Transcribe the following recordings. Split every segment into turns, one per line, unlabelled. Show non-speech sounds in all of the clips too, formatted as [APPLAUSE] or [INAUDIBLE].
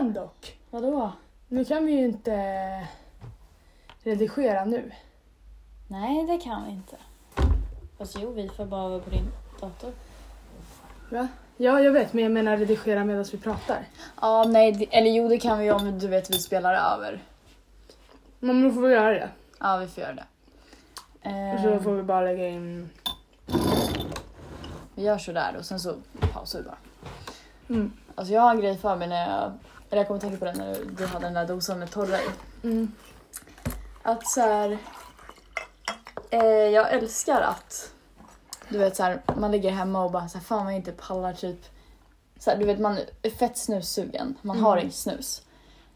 fan dock.
Vadå?
Nu kan vi ju inte redigera nu.
Nej, det kan vi inte. Fast jo, vi får bara vara på din dator.
Va? Ja, jag vet, men jag menar redigera medan vi pratar.
Ja, nej, det- eller jo, det kan vi om du vet vi spelar över.
Men då får vi göra det.
Ja, vi får göra det.
Och så får vi bara lägga in...
Vi gör sådär och sen så pausar vi bara.
Mm.
Alltså jag har en grej för mig när jag, eller jag kommer tänka på det när du- hade den där dosan med torra i.
Mm.
Att så här, eh, jag älskar att du vet så här, man ligger hemma och bara så här, fan man inte pallar typ så här, du vet man är fett snussugen, man
Mm.
har inget snus.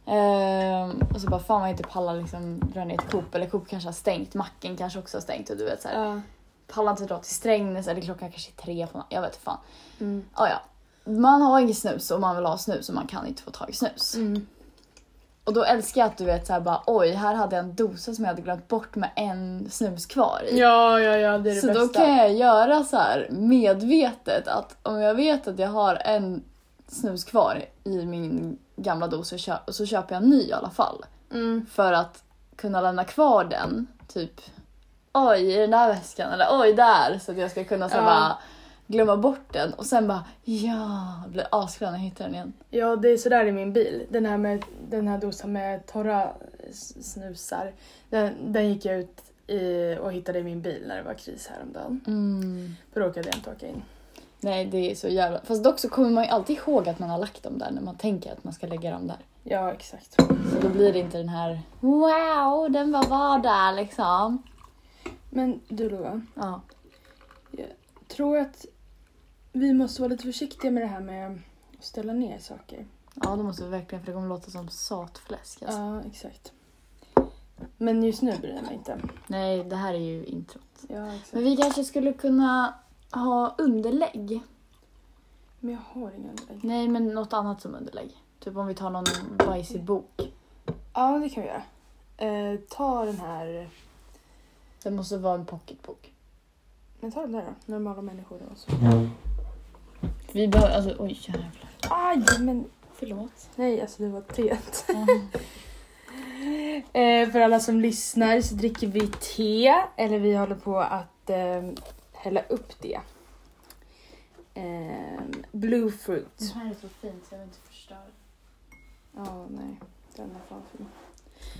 Ehm, och så bara fan man inte pallar liksom dra ner ett Coop eller Coop kanske har stängt, macken kanske också har stängt och du vet så här,
Ja.
pallar inte dra till Strängnäs eller klockan kanske är tre på natten, jag vet inte fan.
Mm.
Ah, ja. Man har inget snus och man vill ha snus och man kan inte få tag i snus.
Mm.
Och då älskar jag att du vet så här bara oj här hade jag en dosa som jag hade glömt bort med en snus kvar i.
Ja, ja, ja, det är det
så
bästa.
då kan jag göra så här medvetet att om jag vet att jag har en snus kvar i min gamla dos så, kö- så köper jag en ny i alla fall.
Mm.
För att kunna lämna kvar den typ oj i den där väskan eller oj där så att jag ska kunna så här
Ja.
bara glömma bort den och sen bara ja, blir asglad när jag hittar den igen.
Ja, det är sådär i min bil. Den här, med, den här dosan med torra snusar, den, den gick jag ut i, och hittade i min bil när det var kris häromdagen.
Mm.
Då råkade jag inte åka in.
Nej, det är så jävla... Fast dock så kommer man ju alltid ihåg att man har lagt dem där när man tänker att man ska lägga dem där.
Ja, exakt.
Så då blir det inte den här wow, den var var där liksom.
Men du Lova,
Ja.
tror att vi måste vara lite försiktiga med det här med att ställa ner saker.
Ja, då måste vi verkligen för det kommer låta som satfläsk. Alltså.
Ja, exakt. Men just nu bryr jag mig inte.
Nej, det här är ju introt.
Ja, exakt.
Men vi kanske skulle kunna ha underlägg.
Men jag har inga underlägg.
Nej, men något annat som underlägg. Typ om vi tar någon bajsig bok.
Ja, det kan vi göra. Eh, ta den här...
Det måste vara en pocketbok.
Men ta den där då. Normala människor och så.
Vi behöver, alltså oj jävlar.
Aj, men
Förlåt.
nej, alltså det var teet.
Mm. [LAUGHS]
Eh, för alla som lyssnar så dricker vi te, eller vi håller på att eh, hälla upp det. Eh, blue fruit.
Den här är så fin så jag vill inte förstöra.
Ja, nej. Den är fan fin.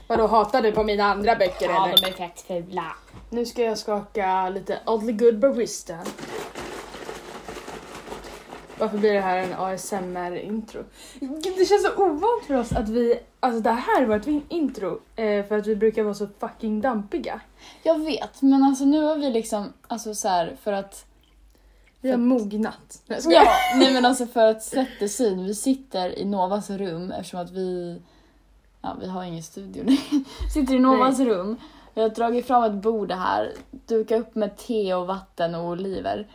Vadå, hatar du på mina andra böcker
Ja,
eller?
de är fett fula.
Nu ska jag skaka lite Oddly Good Barista. Varför blir det här en ASMR-intro? Det känns så ovant för oss att vi... Alltså det här är vårt intro eh, för att vi brukar vara så fucking dampiga.
Jag vet, men alltså nu har vi liksom, alltså så här för att...
Vi har mognat. Nej.
Ja, [LAUGHS] nej men alltså för att sätta syn. Vi sitter i Novas rum eftersom att vi... Ja, vi har ingen studio nu. [LAUGHS] Sitter i Novas rum. Vi har dragit fram ett bord här, dukat upp med te och vatten och oliver.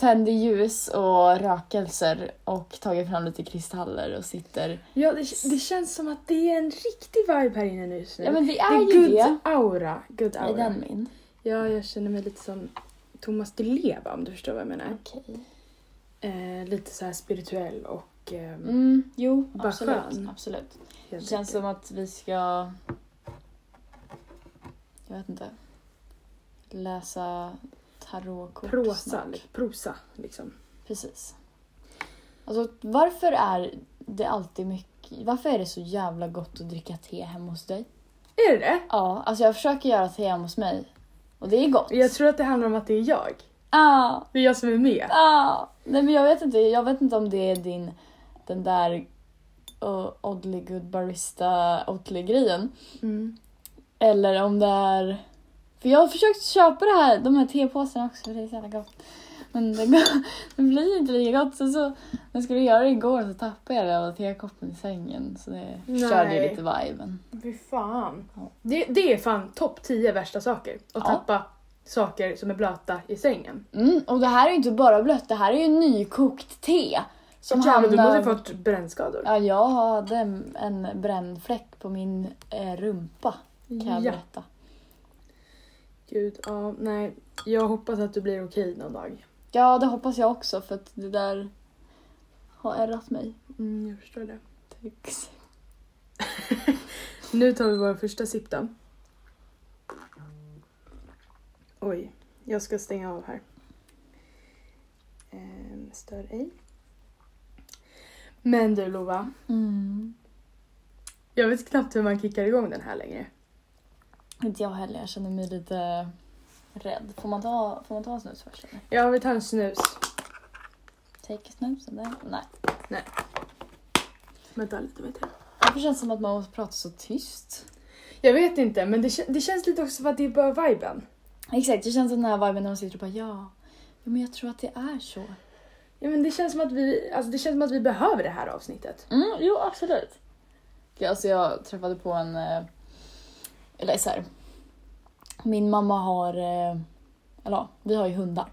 Tänder ljus och rökelser och tagit fram lite kristaller och sitter...
Ja, det, det känns som att det är en riktig vibe här inne nu.
Ja men det
det
är,
är
ju
good
det.
aura. Good
Är
aura.
den min?
Ja, jag känner mig lite som Thomas Di Leva om du förstår vad jag menar.
Okej.
Eh, lite så här spirituell och... Eh,
Mm, jo,
Bara
absolut.
skön.
absolut. Det känns som att vi ska... Jag vet inte. Läsa tarotkort
Prosa, prosa liksom.
Precis. Alltså varför är det alltid mycket... Varför är det så jävla gott att dricka te hemma hos dig?
Är det det?
Ja, alltså jag försöker göra te hemma hos mig. Och det är gott.
Jag tror att det handlar om att det är jag.
Ah,
Det är jag som är med.
ah. Nej men jag vet inte. Jag vet inte om det är din... Den där... Uh, oddly good barista oddly grejen.
Mm.
Eller om det är... För jag har försökt köpa det här, de här tepåsarna också för det är så jävla gott. Men det, [LAUGHS] det blir inte lika gott. Så, så, när jag skulle göra det igår så tappade jag det av tekoppen i sängen. Så det förstörde ju lite viben.
Fy fan.
Ja.
Det, det är fan topp 10 värsta saker. Att
Ja.
tappa saker som är blöta i sängen.
Mm, och det här är ju inte bara blött, det här är ju nykokt te. Som
Jävlar, du måste ha fått brännskador.
Ja, jag hade en, en brännfläck på min eh, rumpa kan jag
Ja.
berätta.
Gud, ja, nej. Jag hoppas att du blir okej någon dag.
Ja, det hoppas jag också för att det där har ärrat mig.
Mm, jag förstår det.
Sex. [LAUGHS]
Nu tar vi vår första sipp då. Oj, jag ska stänga av här. Ehm, stör ej. Men du Lova,
Mm.
jag vet knappt hur man kickar igång den här längre.
Inte jag heller, jag känner mig lite rädd. Får man ta, får man ta snus först eller?
Jag vill ta en snus.
Take a snus eller? Nej.
Vänta lite, jag.
Varför känns det som att man måste prata så tyst?
Jag vet inte, men det, det känns lite också för att det är bara viben.
Exakt, det känns som den här viben när man sitter och bara ja. Ja men jag tror att det är så.
Ja, men det känns som att vi, alltså det känns som att vi behöver det här avsnittet.
Mm, jo absolut. Ja, alltså jag träffade på en, eh, eller så här. Min mamma har, eh, eller ja, vi har ju hundar.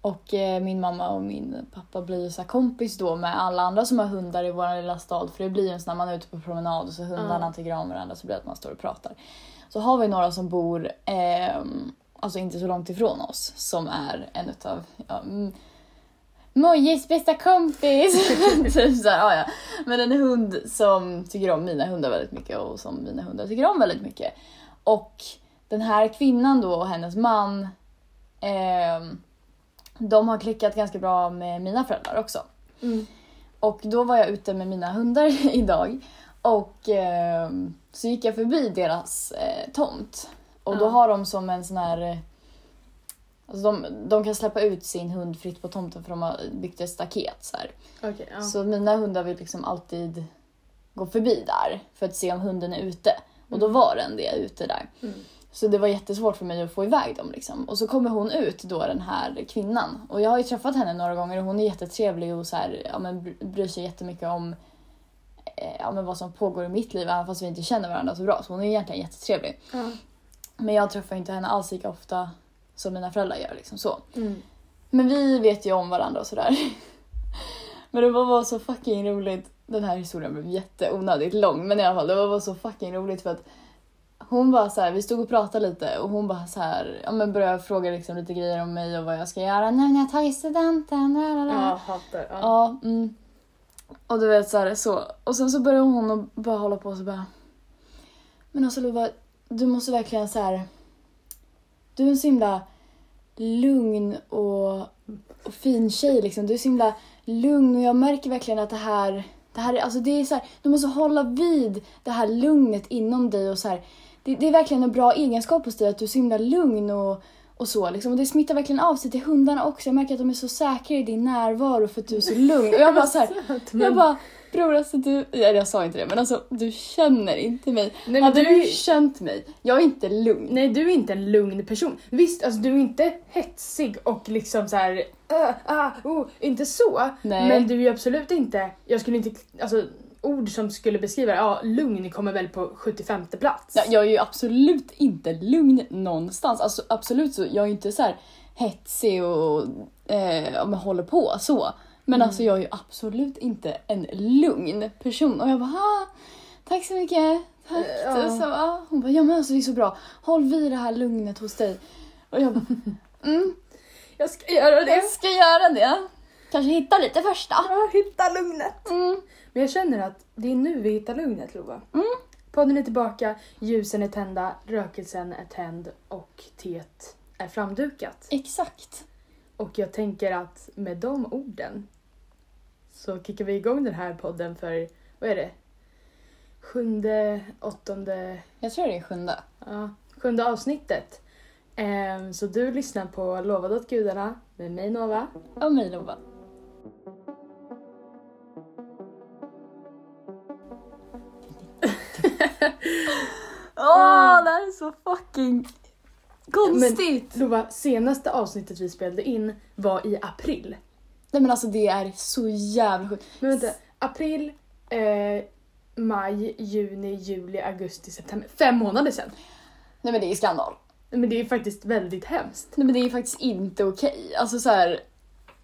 Och eh, min mamma och min pappa blir ju så kompis då med alla andra som har hundar i vår lilla stad. För det blir ju sån när man är ute på promenad och så hundarna
Ja.
tycker om varandra så blir det att man står och pratar. Så har vi några som bor, ehm, alltså inte så långt ifrån oss, som är en utav, ja, mm, Mojes bästa kompis! [LAUGHS] typ så här, ja, ja. Men en hund som tycker om mina hundar väldigt mycket och som mina hundar tycker om väldigt mycket. Och den här kvinnan då och hennes man, ehm, de har klickat ganska bra med mina föräldrar också.
Mm.
Och då var jag ute med mina hundar [LAUGHS] idag och ehm, så gick jag förbi deras eh, tomt. Och då
Ja.
har de som en sån här... Alltså de, de kan släppa ut sin hund fritt på tomten för de har byggt ett staket. Så.
Okej, ja.
så mina hundar vill liksom alltid gå förbi där för att se om hunden är ute. Och då var den det ute där.
Mm.
Så det var jättesvårt för mig att få iväg dem. Liksom. Och så kommer hon ut då, den här kvinnan. Och jag har ju träffat henne några gånger och hon är jättetrevlig och så här, ja, men bry- bryr sig jättemycket om eh, ja, men vad som pågår i mitt liv även fast vi inte känner varandra så bra. Så hon är egentligen jättetrevlig.
Ja.
Men jag träffar inte henne alls lika ofta som mina föräldrar gör. Liksom så.
Mm.
Men vi vet ju om varandra och sådär. [LAUGHS] Men det var så fucking roligt. Den här historien blev jätteonödigt lång men i alla fall det var så fucking roligt för att hon bara så här, vi stod och pratade lite och hon bara så här, ja men började fråga liksom lite grejer om mig och vad jag ska göra nu när jag tagit studenten.
Ja, hatar. Ja.
Ja, mm. Och du vet så här, så. Och sen så började hon och bara hålla på och så bara. Men alltså Lova, du måste verkligen så här. Du är en så himla lugn och, och fin tjej liksom. Du är så himla lugn och jag märker verkligen att det här, det här är, alltså det är så här, du måste hålla vid det här lugnet inom dig och så här. Det, det är verkligen en bra egenskap hos dig att du är så himla lugn och, och så liksom. Och det smittar verkligen av sig till hundarna också. Jag märker att de är så säkra i din närvaro för att du är så lugn. Och jag bara så här, [LAUGHS] jag bara Bror alltså du, ja, jag sa inte det men alltså du känner inte mig.
Nej, men
Hade
du
du känt mig, jag är inte lugn.
Nej, du är inte en lugn person. Visst, alltså du är inte hetsig och liksom så här, äh, ah, oh, inte så.
Nej.
Men du är absolut inte, jag skulle inte, alltså ord som skulle beskriva ja, lugn kommer väl på 75 plats.
Ja, jag är ju absolut inte lugn någonstans. Alltså absolut så, jag är inte så här hetsig och eh, håller på så. Men
Mm.
alltså jag är ju absolut inte en lugn person. Och jag bara ah, tack så mycket. Tack.
Ja.
Så, ah. Hon bara ja men alltså det är så bra. Håll vid det här lugnet hos dig. Och jag bara [LAUGHS] mm,
Jag ska göra det.
jag ska göra det. Kanske hitta lite första.
Ja, hitta lugnet.
Mm.
Men jag känner att det är nu vi hittar lugnet Lova.
Mm.
Podden är tillbaka, ljusen är tända, rökelsen är tänd och teet är framdukat.
Exakt.
Och jag tänker att med de orden så kickar vi igång den här podden för, vad är det? Sjunde, åttonde,
Jag tror det är sjunde.
ja, sjunde avsnittet. Ehm, så du lyssnar på Lovad åt gudarna med mig Nova.
Och mig Lova. [LAUGHS] Åh, det här är så fucking konstigt!
Lova, senaste avsnittet vi spelade in var i april.
Nej men alltså det är så jävla sjukt.
Men vänta, april, eh, maj, juni, juli, augusti, september. Fem månader sedan.
Nej men det är skandal.
Men det är faktiskt väldigt hemskt.
Nej men det är faktiskt inte okej. Alltså så här.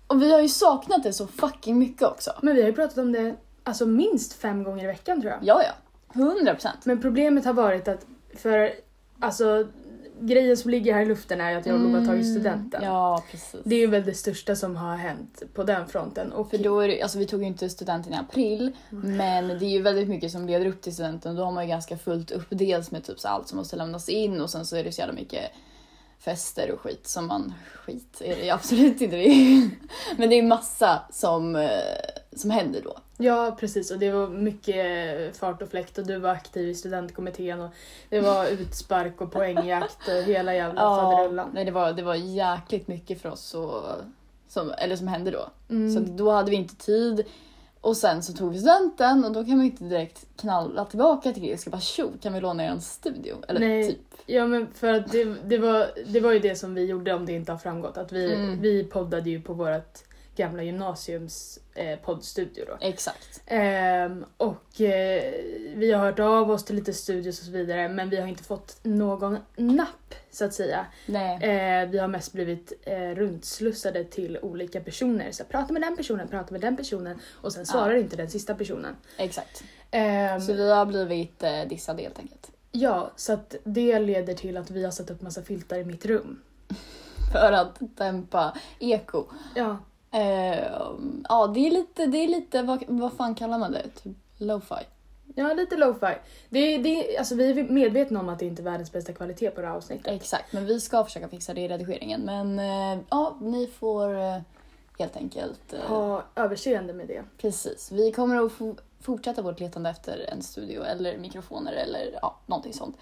Och vi har ju saknat det så fucking mycket också.
Men vi har ju pratat om det alltså minst fem gånger i veckan tror jag.
Ja ja. 100 procent.
Men problemet har varit att för alltså grejen som ligger här i luften är ju att jag Lova har tagit studenten.
Mm, Ja, precis.
Det är väl det största som har hänt på den fronten. Och
För då är det, alltså vi tog ju inte studenten i april, men det är ju väldigt mycket som leder upp till studenten. Då har man ju ganska fullt upp, dels med typ så allt som måste lämnas in och sen så är det så jävla mycket fester och skit som man... Skit är det ju absolut inte. Det [LAUGHS] men det är massa som, eh, som händer då.
Ja, precis. Och det var mycket fart och fläkt och du var aktiv i studentkommittén och det var utspark och poängjakt och hela jävla faderullan.
nej, det, var, det var jäkligt mycket för oss och, som, eller som hände då.
Mm.
Så då hade vi inte tid. Och sen så tog vi studenten och då kan man inte direkt knalla tillbaka till Grekiska bara tjo, kan vi låna er en studio? Eller
Nej.
typ.
Ja men för att det, det, var, det var ju det som vi gjorde om det inte har framgått. Att vi,
Mm.
vi poddade ju på vårt gamla gymnasiums eh, poddstudio då.
Exakt.
Ehm, och eh, vi har hört av oss till lite studios och så vidare men vi har inte fått någon napp så att säga.
Nej.
Eh, vi har mest blivit eh, runtslussade till olika personer. Så prata med den personen, prata med den personen och sen svarar inte den sista personen.
Exakt.
Ehm,
Så vi har blivit eh, dissade helt enkelt.
Ja, så att det leder till att vi har satt upp massa filtar i mitt rum. [LAUGHS]
För att dämpa eko.
Ja,
Eh, ja, det är lite, det är lite vad, vad fan kallar man det? Typ lo-fi.
ja lite lo-fi. Det, det, alltså vi är medvetna om att det inte är världens bästa kvalitet på det här avsnittet.
Exakt, men vi ska försöka fixa det i redigeringen. Men eh, ja, ni får eh, helt enkelt... Eh,
Ha överseende med det.
Precis. Vi kommer att fo- fortsätta vårt letande efter en studio eller mikrofoner eller ja, någonting sånt.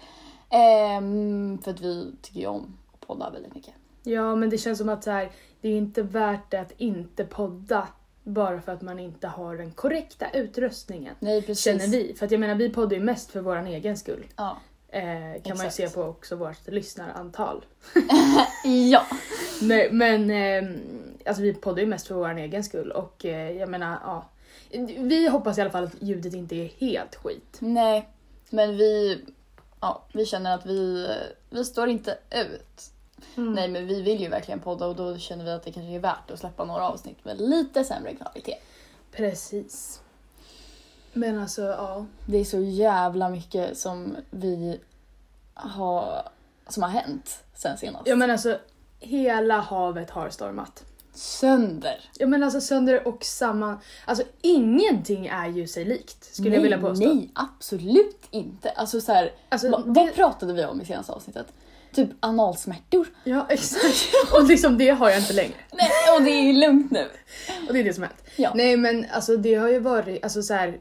Ehm, för att vi tycker ju om att podda väldigt mycket.
Ja, men det känns som att så här, det är inte värt det att inte podda bara för att man inte har den korrekta utrustningen.
Nej, precis.
Känner vi. För att jag menar, vi poddar ju mest för vår egen skull.
Ja.
Eh, kan man ju
Exakt.
se på också vårt lyssnarantal. [LAUGHS]
ja.
Nej, men eh, alltså vi poddar ju mest för vår egen skull och eh, jag menar, ja. Vi hoppas i alla fall att ljudet inte är helt skit.
Nej, men vi, ja, vi känner att vi, vi står inte ut.
Mm.
Nej, men vi vill ju verkligen podda och då känner vi att det kanske är värt att släppa några avsnitt med lite sämre kvalitet.
Precis. Men alltså, ja.
Det är så jävla mycket som vi har, som har hänt sen senast.
Ja men alltså, hela havet har stormat.
Sönder.
Ja men alltså sönder och samman. Alltså ingenting är ju sig likt, skulle
nej,
jag vilja påstå.
Nej, absolut inte. Alltså så här,
Alltså,
vad,
det-
vad pratade vi om i senaste avsnittet? Typ analsmärtor.
Ja exakt. [LAUGHS] Och liksom det har jag inte längre.
Nej, och det är lugnt nu.
Och det är det som hänt.
Ja.
Nej men alltså det har ju varit, alltså så här.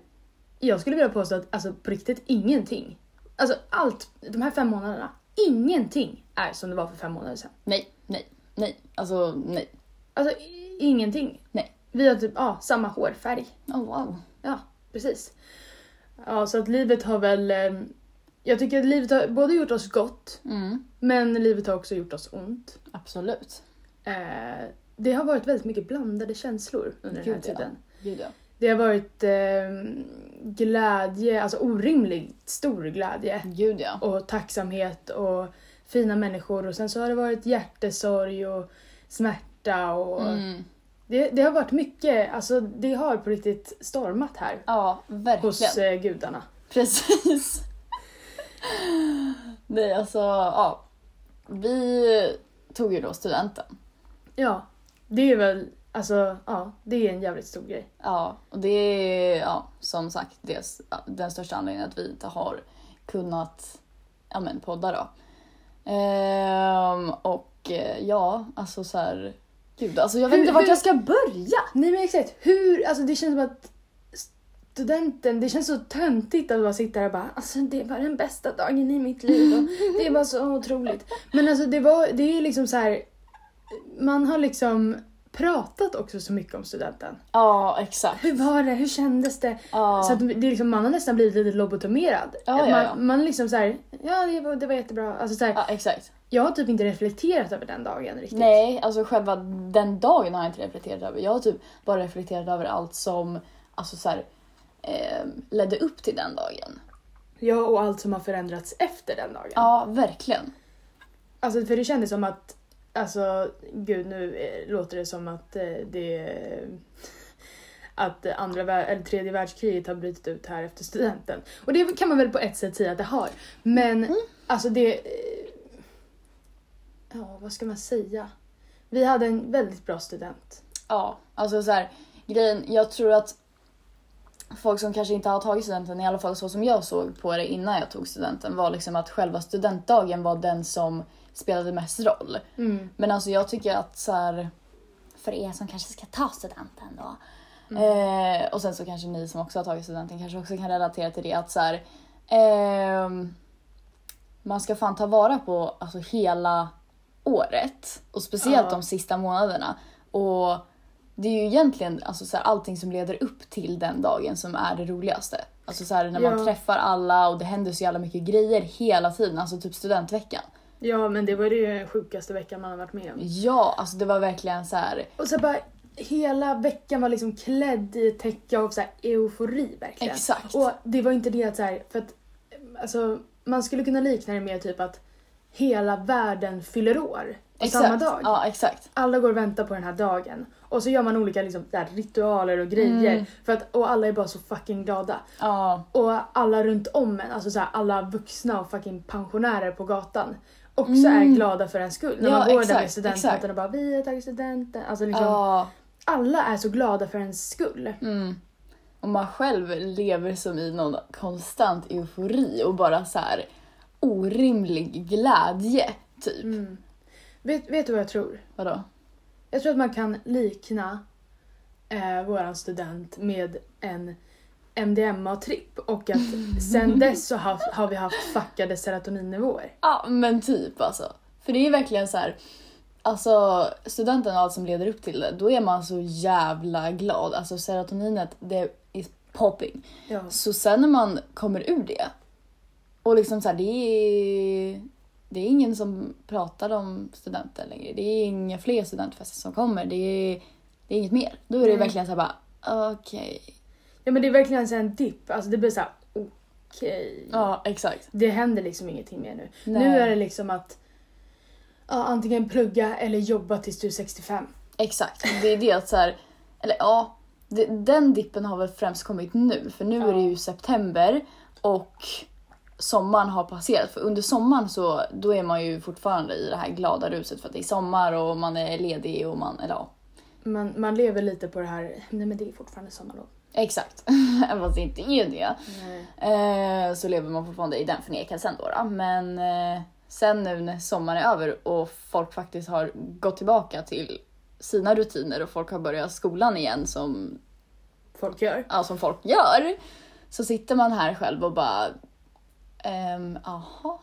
Jag skulle vilja påstå att alltså på riktigt ingenting. Alltså allt, de här fem månaderna. Ingenting är som det var för fem månader sedan.
Nej, nej, nej. Alltså nej.
Alltså i- ingenting.
Nej.
Vi har typ, ja, samma hårfärg.
Oh, wow.
Ja, precis. Ja, så att livet har väl... eh, Jag tycker att livet har både gjort oss gott,
Mm,
men livet har också gjort oss ont.
absolut.
Eh, det har varit väldigt mycket blandade känslor under den här
Gud, ja.
tiden.
Gud ja.
Det har varit eh, glädje, alltså orimligt stor glädje
Gud ja.
och tacksamhet och fina människor och sen så har det varit hjärtesorg och smärta och
Mm.
det, det har varit mycket, alltså det har på riktigt stormat här
Ja, verkligen.
hos eh, gudarna.
Precis. [LAUGHS] Nej, alltså ja. Vi tog ju då studenten.
Ja, det är väl, alltså ja, det är en jävligt stor grej.
Ja, och det är ja, som sagt dels, ja, den största anledningen att vi inte har kunnat ja, men, podda då. Ehm, och eh, ja, alltså så här. Gud, alltså jag vet
Hur-
inte vart
hur-
jag ska börja.
Nej men exakt, hur, alltså det känns som att studenten, det känns så töntigt att bara sitta där och bara alltså det var den bästa dagen i mitt liv och det var så otroligt. Men alltså det var, det är liksom så här. man har liksom pratat också så mycket om studenten.
Ja, exakt.
Hur var det? Hur kändes det?
Ja.
Så att det är liksom, man har nästan blivit lite lobotomerad.
Ja, ja,
man,
ja.
man liksom så här, ja det var, det var jättebra. Alltså så här,
ja, exakt.
Jag har typ inte reflekterat över den dagen riktigt.
Nej, alltså själva den dagen har jag inte reflekterat över. Jag har typ bara reflekterat över allt som alltså så här, eh, ledde upp till den dagen.
Ja, och allt som har förändrats efter den dagen.
Ja, verkligen.
Alltså för det kändes som att, alltså gud nu eh, låter det som att eh, det att andra eller tredje världskriget har brutit ut här efter studenten. Och det kan man väl på ett sätt säga att det har. Men alltså det... eh, ja, vad ska man säga? Vi hade en väldigt bra student.
Ja, alltså så här, grejen, jag tror att folk som kanske inte har tagit studenten, i alla fall så som jag såg på det innan jag tog studenten, var liksom att själva studentdagen var den som spelade mest roll.
Mm.
Men alltså jag tycker att så här, för er som kanske ska ta studenten då, eh, och sen så kanske ni som också har tagit studenten kanske också kan relatera till det att så här, ehm, man ska fan ta vara på alltså hela året och speciellt
Ja.
de sista månaderna. Och det är ju egentligen alltså så här, allting som leder upp till den dagen som är det roligaste. Alltså så här, när man
Ja.
träffar alla och det händer så jävla mycket grejer hela tiden, alltså typ studentveckan.
Ja, men det var ju den sjukaste veckan man har varit med om.
Ja, alltså det var verkligen så här.
Och så bara hela veckan var liksom klädd i ett täcke av så här eufori verkligen.
Exakt.
Och det var inte det att så här, för att alltså man skulle kunna likna det med typ att hela världen fyller år på
exakt.
samma dag.
Ja, exakt.
Alla går och väntar på den här dagen. Och så gör man olika liksom, här, ritualer och grejer.
Mm.
För att, och alla är bara så fucking glada.
Ja,
Och alla runt om en, alltså så här, alla vuxna och fucking pensionärer på gatan också
Mm.
är glada för en skull. När
Ja,
man går där
exakt,
med studenthatten och bara vi har tagit studenten. Alltså liksom,
ja.
alla är så glada för ens skull.
Mm. Och man själv lever som i någon konstant eufori och bara så här orimlig glädje, typ.
Mm. Vet, vet du vad jag tror?
Vadå?
Jag tror att man kan likna eh, våran student med en MDMA-tripp och att sen [LAUGHS] dess så har, har vi haft fuckade serotoninnivåer.
Ja, men typ alltså. För det är verkligen så här. Alltså studenten och allt som leder upp till det, då är man så jävla glad. Alltså serotoninet, det är popping.
Ja.
Så sen när man kommer ur det och liksom så här, det är, det är ingen som pratar om studenten längre. Det är inga fler studentfester som kommer. Det är, det är inget mer. Då är det
Nej.
verkligen så här bara, okej.
ja men det är verkligen så en dipp, alltså det blir så här okej.
Ja, exakt.
Det händer liksom ingenting mer nu.
Nej.
Nu är det liksom att ja, antingen plugga eller jobba tills du är 65.
Exakt. Det är det att så här, eller ja, det, den dippen har väl främst kommit nu. För nu är det ju september och sommaren har passerat. För under sommaren så då är man ju fortfarande i det här glada ruset för att det är sommar och man är ledig och man, eller ja.
Man, man lever lite på det här, nej men det är fortfarande sommarlov.
Exakt. Även [LAUGHS] fast det inte är det. Eh, så lever man fortfarande i den förnekelsen då. då. Men eh, sen nu när sommaren är över och folk faktiskt har gått tillbaka till sina rutiner och folk har börjat skolan igen som,
Folk gör.
ja, som folk gör. Så sitter man här själv och bara, ehm, aha.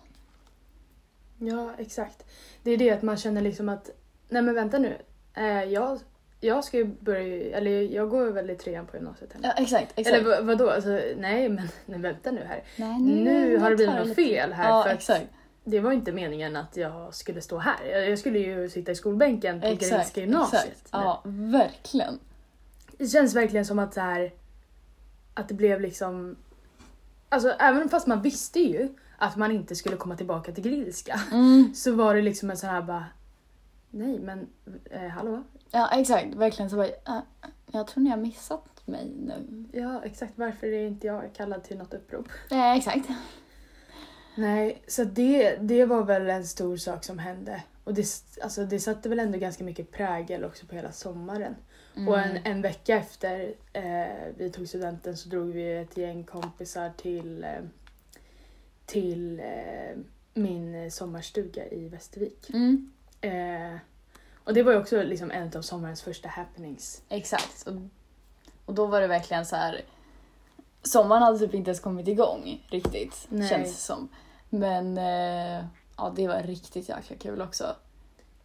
Ja, exakt. Det är det att man känner liksom att, nej men vänta nu. Eh, jag, jag ska ju börja, eller jag går väl i trean på gymnasiet. Eller,
Ja, exakt, exakt.
eller vad- vadå? Alltså, nej men nej, vänta nu här.
Nej,
Nu har det blivit något
lite-
fel här.
Ja,
för
exakt.
Det var inte meningen att jag skulle stå här. Jag skulle ju sitta i skolbänken på Gränska gymnasiet.
exakt. Ja, verkligen.
Det känns verkligen som att så här, att det blev liksom... Alltså även fast man visste ju att man inte skulle komma tillbaka till Grillska
Mm. [LAUGHS]
så var det liksom en sån här bara... Nej men eh, hallå?
Ja, exakt. Verkligen så bara, äh, jag tror ni har missat mig nu.
Ja exakt, varför är inte jag kallad till något upprop?
Ja, exakt.
Nej, så det, det var väl en stor sak som hände. Och det, alltså, det satte väl ändå ganska mycket prägel också på hela sommaren. Och en, en vecka efter eh, vi tog studenten så drog vi ett gäng kompisar till, eh, till eh, min sommarstuga i Västervik.
Mm.
Eh, och det var ju också liksom en av sommarens första happenings.
Exakt. Och, och då var det verkligen så här. Sommaren hade typ inte ens kommit igång riktigt,
Nej.
känns det som. Men eh, ja, det var riktigt jäkla kul också.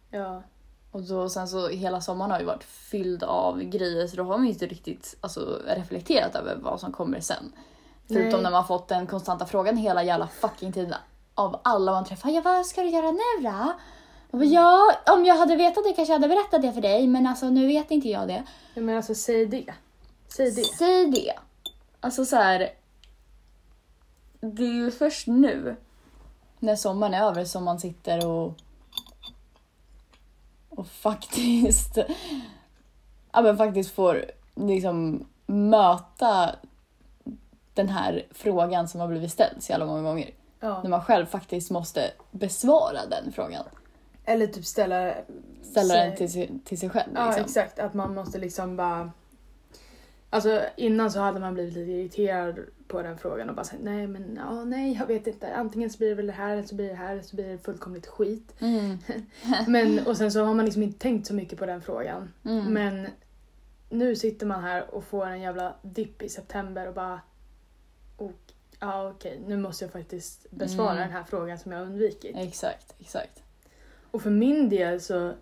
Ja,
Och då, sen så hela sommaren har ju varit fylld av grejer så då har man ju inte riktigt alltså, reflekterat över vad som kommer sen. Förutom
Nej.
när man fått den konstanta frågan hela jävla fucking tiden av alla man träffar. Ja, vad ska du göra nu då? Bara, ja, om jag hade vetat det kanske jag hade berättat det för dig men alltså nu vet inte jag det.
Ja, men alltså säg det. Säg det.
Säg det. Alltså så här. Det är ju först nu när sommaren är över som man sitter och och faktiskt [LAUGHS] ja men faktiskt får liksom möta den här frågan som har blivit ställd så jävla många gånger.
Ja.
När man själv faktiskt måste besvara den frågan.
Eller typ ställa...
Ställa
sig-
den till, till sig själv.
Ja
Liksom.
exakt, att man måste liksom bara... Alltså innan så hade man blivit lite irriterad på den frågan och bara sagt nej men ja, nej jag vet inte. Antingen så blir det väl det här eller så blir det här eller så blir det fullkomligt skit.
Mm. [LAUGHS]
Men och sen så har man liksom inte tänkt så mycket på den frågan.
Mm.
Men nu sitter man här och får en jävla dipp i september och bara... Och, ja okej, nu måste jag faktiskt besvara
Mm.
den här frågan som jag undvikit.
Exakt, exakt.
Och för min del så,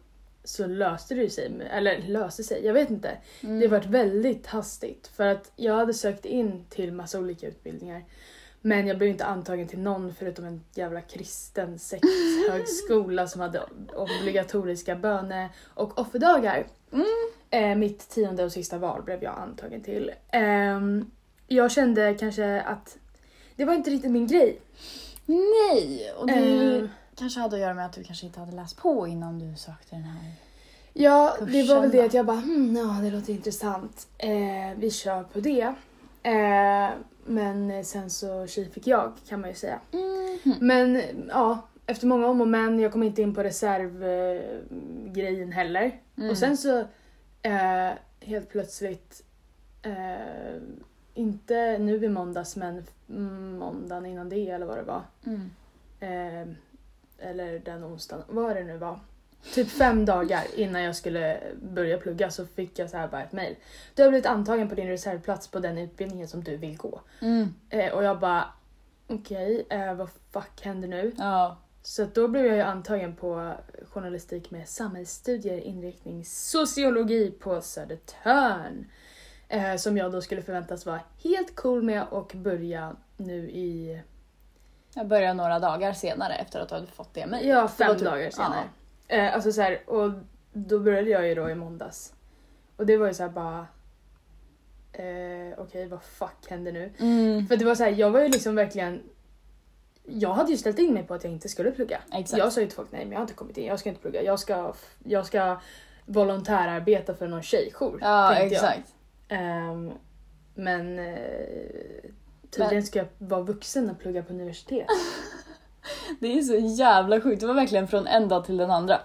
så löste det sig, eller löste sig, jag vet inte.
Mm.
Det har varit väldigt hastigt för att jag hade sökt in till massa olika utbildningar. Men jag blev inte antagen till någon förutom en jävla kristen sexhögskola som hade obligatoriska böne och offerdagar.
Mm.
Eh, mitt tionde och sista val blev jag antagen till. Ehm, jag kände kanske att det var inte riktigt min grej.
Nej! Och det
Eh,
kanske hade att göra med att du kanske inte hade läst på innan du sökte den här.
Ja, det var väl det att jag bara, hmm, ja det låter intressant. Eh, vi kör på det. Eh, men sen så tji fick jag kan man ju säga.
Mhm.
Men ja, efter många om och men, jag kom inte in på reservgrejen eh, heller.
Mm.
Och sen så eh, helt plötsligt, eh, inte nu i måndags men mm, måndagen innan det eller vad det var.
Mm.
Eller den onsdagen, vad det nu var. Typ fem [LAUGHS] dagar innan jag skulle börja plugga så fick jag så här bara ett mail. Du har blivit antagen på din reservplats på den utbildningen som du vill gå.
Mm.
Eh, och jag bara, okej, eh, vad fuck händer nu?
Ja.
Så då blev jag ju antagen på journalistik med samhällsstudier inriktning sociologi på Södertörn. Eh, som jag då skulle förväntas vara helt cool med och börja nu i
Jag började några dagar senare efter att du hade fått det mejlet.
Ja, fem
typ-
dagar senare. Eh, alltså så här, och då började jag ju då i måndags. Och det var ju så här bara... Eh, Okej, vad fuck händer nu?
Ja. Mm.
För det var så här, jag var ju liksom verkligen... Jag hade ju ställt in mig på att jag inte skulle plugga.
Exakt.
Jag sa ju till folk, nej men jag har inte kommit in, jag ska inte plugga. Jag ska, jag ska volontärarbeta för någon tjejjour.
Ja,
tänkte jag.
exakt.
Ehm, men eh, tydligen ska jag vara vuxen och plugga på universitet. [LAUGHS]
Det är så jävla sjukt. Det var verkligen från en dag till den andra.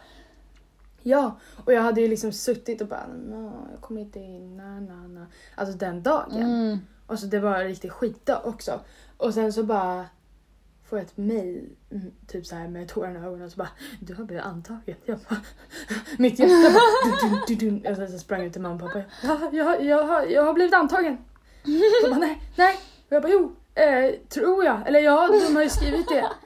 Ja, och jag hade ju liksom suttit och bara "Nå, jag kommer inte in, na, na, na. Alltså den dagen.
Mm.
Och så det var en riktig skitdag också. Och sen så bara får jag ett mail, mm, typ så här med tårarna i ögonen och så bara du har blivit antagen. Jag bara, [LAUGHS] mitt hjärta bara du, du, du. Och sen så sprang jag ut till mamma och pappa. Ja, jag, jag, har- jag har blivit antagen. De bara nej, nej. Jag bara jo, eh, tror jag. Eller ja, de har ju skrivit det. [LAUGHS]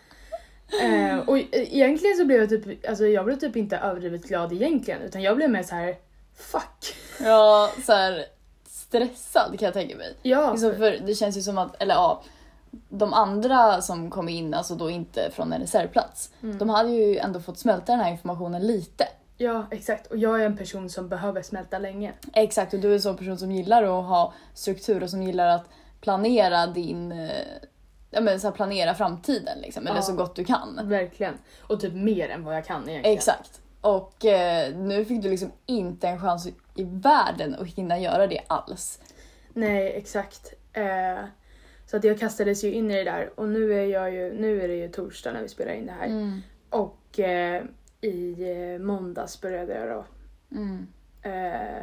Eh, och e- egentligen så blev jag typ, alltså jag blev typ inte överdrivet glad egentligen utan jag blev mer så här fuck.
Ja, så här stressad kan jag tänka mig.
Ja,
Liksom för det känns ju som att, eller ja, de andra som kom in, alltså då inte från en reservplats,
Mm.
de hade ju ändå fått smälta den här informationen lite.
ja exakt. Och jag är en person som behöver smälta länge.
Exakt, och du är en sån person som gillar att ha struktur och som gillar att planera din, eh, ja men så här planera framtiden liksom, eller
Ja.
så gott du kan.
Verkligen. Och typ mer än vad jag kan egentligen.
Exakt. Och eh, nu fick du liksom inte en chans i världen att hinna göra det alls.
Nej, exakt. Eh, så att jag kastades ju in i det där och nu är, jag ju, nu är det ju torsdag när vi spelar in det här.
Mm.
Och eh, i eh, måndags började jag då.
Mm.
Eh,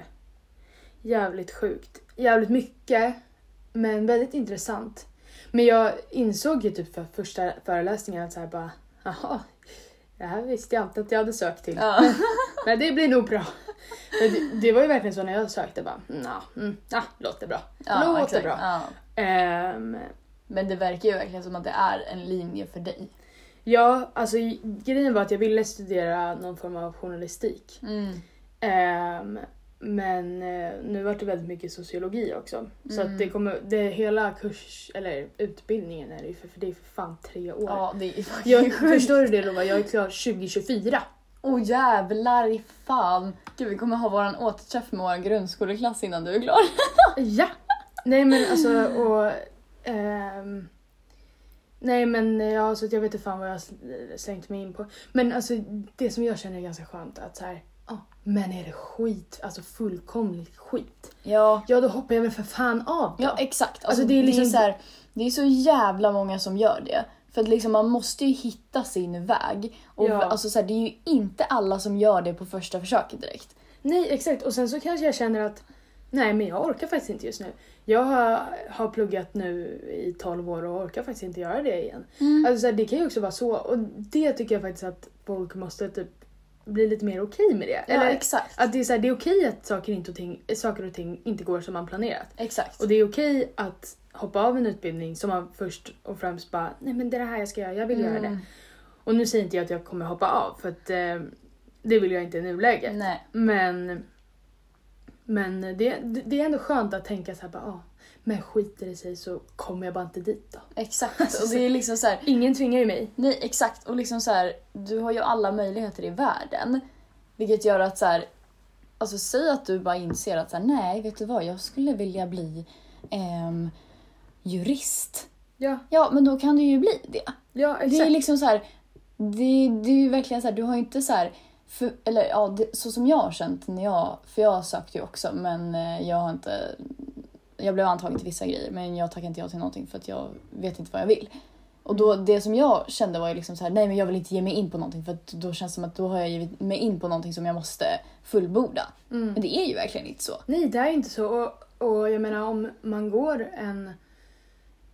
jävligt sjukt. Jävligt mycket, men väldigt intressant. Men jag insåg ju typ för första föreläsningen att så här bara, jaha, det här visste jag inte att jag hade sökt till.
Ja. [LAUGHS]
Men det blir nog bra. Det, det var ju verkligen så när jag sökte bara, nah, mm, ah, låter bra.
Ja,
låter
exakt.
bra.
Ja.
Ehm,
Men det verkar ju verkligen som att det är en linje för dig.
ja, alltså grejen var att jag ville studera någon form av journalistik.
Mm.
Ehm, men eh, nu vart det väldigt mycket sociologi också. Så
Mm.
att det kommer, det hela kurs, eller utbildningen är det ju för, för det är för fan tre år.
Ja, det är
Jag, förstår du det Lova? Jag är klar 2024.
Åh oh, jävlar i fan. Gud vi kommer ha våran återträff med vår grundskoleklass innan du är klar. [LAUGHS]
Ja! Nej men alltså och... ehm, nej men ja, så att jag vet inte fan vad jag har slängt mig in på. Men alltså det som jag känner är ganska skönt att så här. Men är det skit, alltså fullkomligt skit.
Ja,
Ja då hoppar jag väl för fan av då.
ja exakt. Alltså,
Alltså,
det,
det
är
är liksom-
så här, det är så jävla många som gör det. För att liksom, man måste ju hitta sin väg. Och
Ja.
alltså, så här, det är ju inte alla som gör det på första försöket direkt.
Nej exakt och sen så kanske jag känner att nej men jag orkar faktiskt inte just nu. Jag har, har pluggat nu i 12 år och orkar faktiskt inte göra det igen. Alltså så här, det kan ju också vara så och det tycker jag faktiskt att folk måste typ bli lite mer okej med det.
Ja, exakt.
Att det är, så här, det är okej att saker, inte och ting, saker och ting inte går som man planerat.
Exakt.
Och det är okej att hoppa av en utbildning som man först och främst bara nej men det är det här jag ska göra, jag vill göra det.
Mm.
Och nu säger inte jag att jag kommer hoppa av för att eh, det vill jag inte i nuläget.
Nej.
Men, men det, det- det är ändå skönt att tänka så här bara, ah, men skiter det sig så kommer jag bara inte dit då.
Exakt. Och det är liksom så här,
Ingen tvingar ju mig.
Nej, exakt. Och liksom så här, du har ju alla möjligheter i världen. Vilket gör att så här, alltså säg att du bara inser att så här, nej, vet du vad, jag skulle vilja bli ehm, jurist.
Ja,
Ja, men då kan du ju bli det.
ja
Det är
exakt.
liksom så här, det, det är ju verkligen så här, du har ju inte så här, för, eller ja, det, så som jag har känt när jag, för jag sökte ju också men eh, jag har inte, jag blev antagen till vissa grejer men jag tackade inte ja till någonting för att jag vet inte vad jag vill. Och då, det som jag kände var ju liksom så här, nej men jag vill inte ge mig in på någonting för att då känns det som att då har jag givit mig in på någonting som jag måste fullborda.
Mm.
Men det är ju verkligen inte så.
Nej, det är inte så. Och, och jag menar om man går en...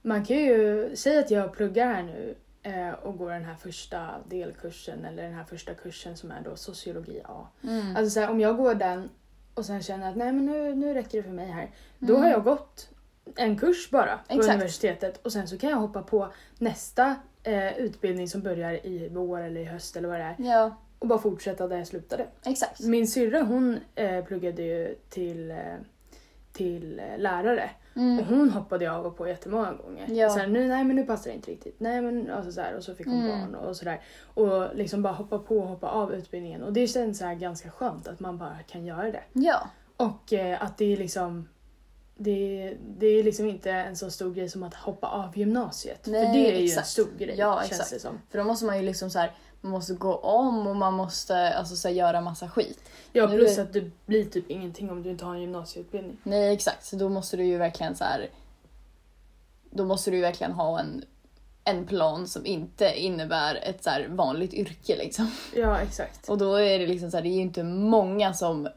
Man kan ju säga att jag pluggar här nu eh, och går den här första delkursen eller den här första kursen som är då sociologi A.
Mm.
Alltså så här, om jag går den och sen känner att nej men nu, nu räcker det för mig här. Då
Mm.
har jag gått en kurs bara på
Exakt.
universitetet och sen så kan jag hoppa på nästa eh, utbildning som börjar i vår eller i höst eller vad det är
Ja,
och bara fortsätta där jag slutade.
exakt.
Min syrra hon eh, pluggade ju till, eh, till eh, lärare
Mm.
och hon hoppade jag av och på jättemånga gånger.
Ja.
Så här, nu, nej men nu passar det inte riktigt. Nej men alltså så här, och så fick hon
Mm.
barn och sådär. Och liksom bara hoppa på och hoppa av utbildningen och det känns så här ganska skönt att man bara kan göra det.
Ja,
Och eh, att det är liksom det, det är liksom inte en så stor grej som att hoppa av gymnasiet.
Nej,
för det är ju en stor grej
Ja,
känns
exakt.
det som.
för då måste man ju liksom så här, måste gå om och man måste alltså, så här, göra massa skit.
Ja
Nu
plus
är-
att det blir typ ingenting om du inte har en gymnasieutbildning.
Nej exakt, så då måste du ju verkligen så här. Då måste du ju verkligen ha en, en plan som inte innebär ett så här vanligt yrke liksom.
Ja exakt.
Och då är det liksom så här, det är ju inte många som,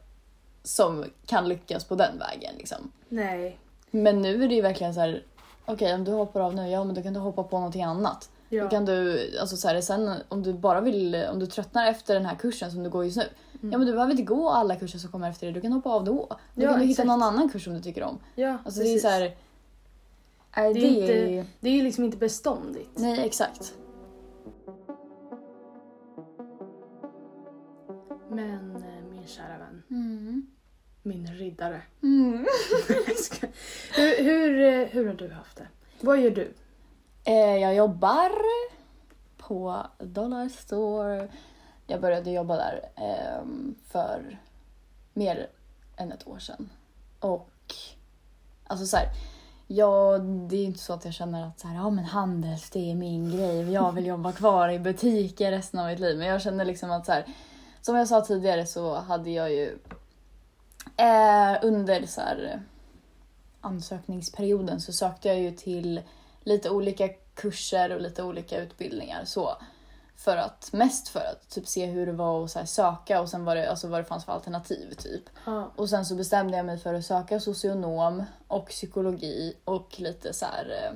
som kan lyckas på den vägen liksom.
Nej.
Men nu är det ju verkligen så här. okej om du hoppar av nu, ja men då kan du hoppa på någonting annat.
Ja.
Kan du, alltså så här, sen om du bara vill, om du tröttnar efter den här kursen som du går just nu.
Mm.
Ja men du behöver inte gå alla kurser som kommer efter det, du kan hoppa av då. Då
Ja,
kan du hitta
exakt.
någon annan kurs som du tycker om.
Ja,
Alltså det är så här. Nej,
Det
det,
är
är
inte- Det är ju liksom inte beståndigt.
Nej exakt.
Men eh, min kära vän,
Mm.
min riddare.
Mm. [LAUGHS]
Hur, hur, eh, hur har du haft det? Vad gör du?
Eh, jag jobbar på Dollar Store. Jag började jobba där ehm, för mer än ett år sedan. Och alltså så här, ja, det är inte så att jag känner att så här, ja, men Handels det är min grej och jag vill jobba [LAUGHS] kvar i butiker resten av mitt liv. Men jag känner liksom att så här, som jag sa tidigare så hade jag ju eh, under så här, ansökningsperioden så sökte jag ju till lite olika kurser och lite olika utbildningar. Så för att, mest för att typ se hur det var att så söka och sen var det, alltså vad det fanns för alternativ typ.
Ja.
Och sen så bestämde jag mig för att söka socionom och psykologi och lite så här eh,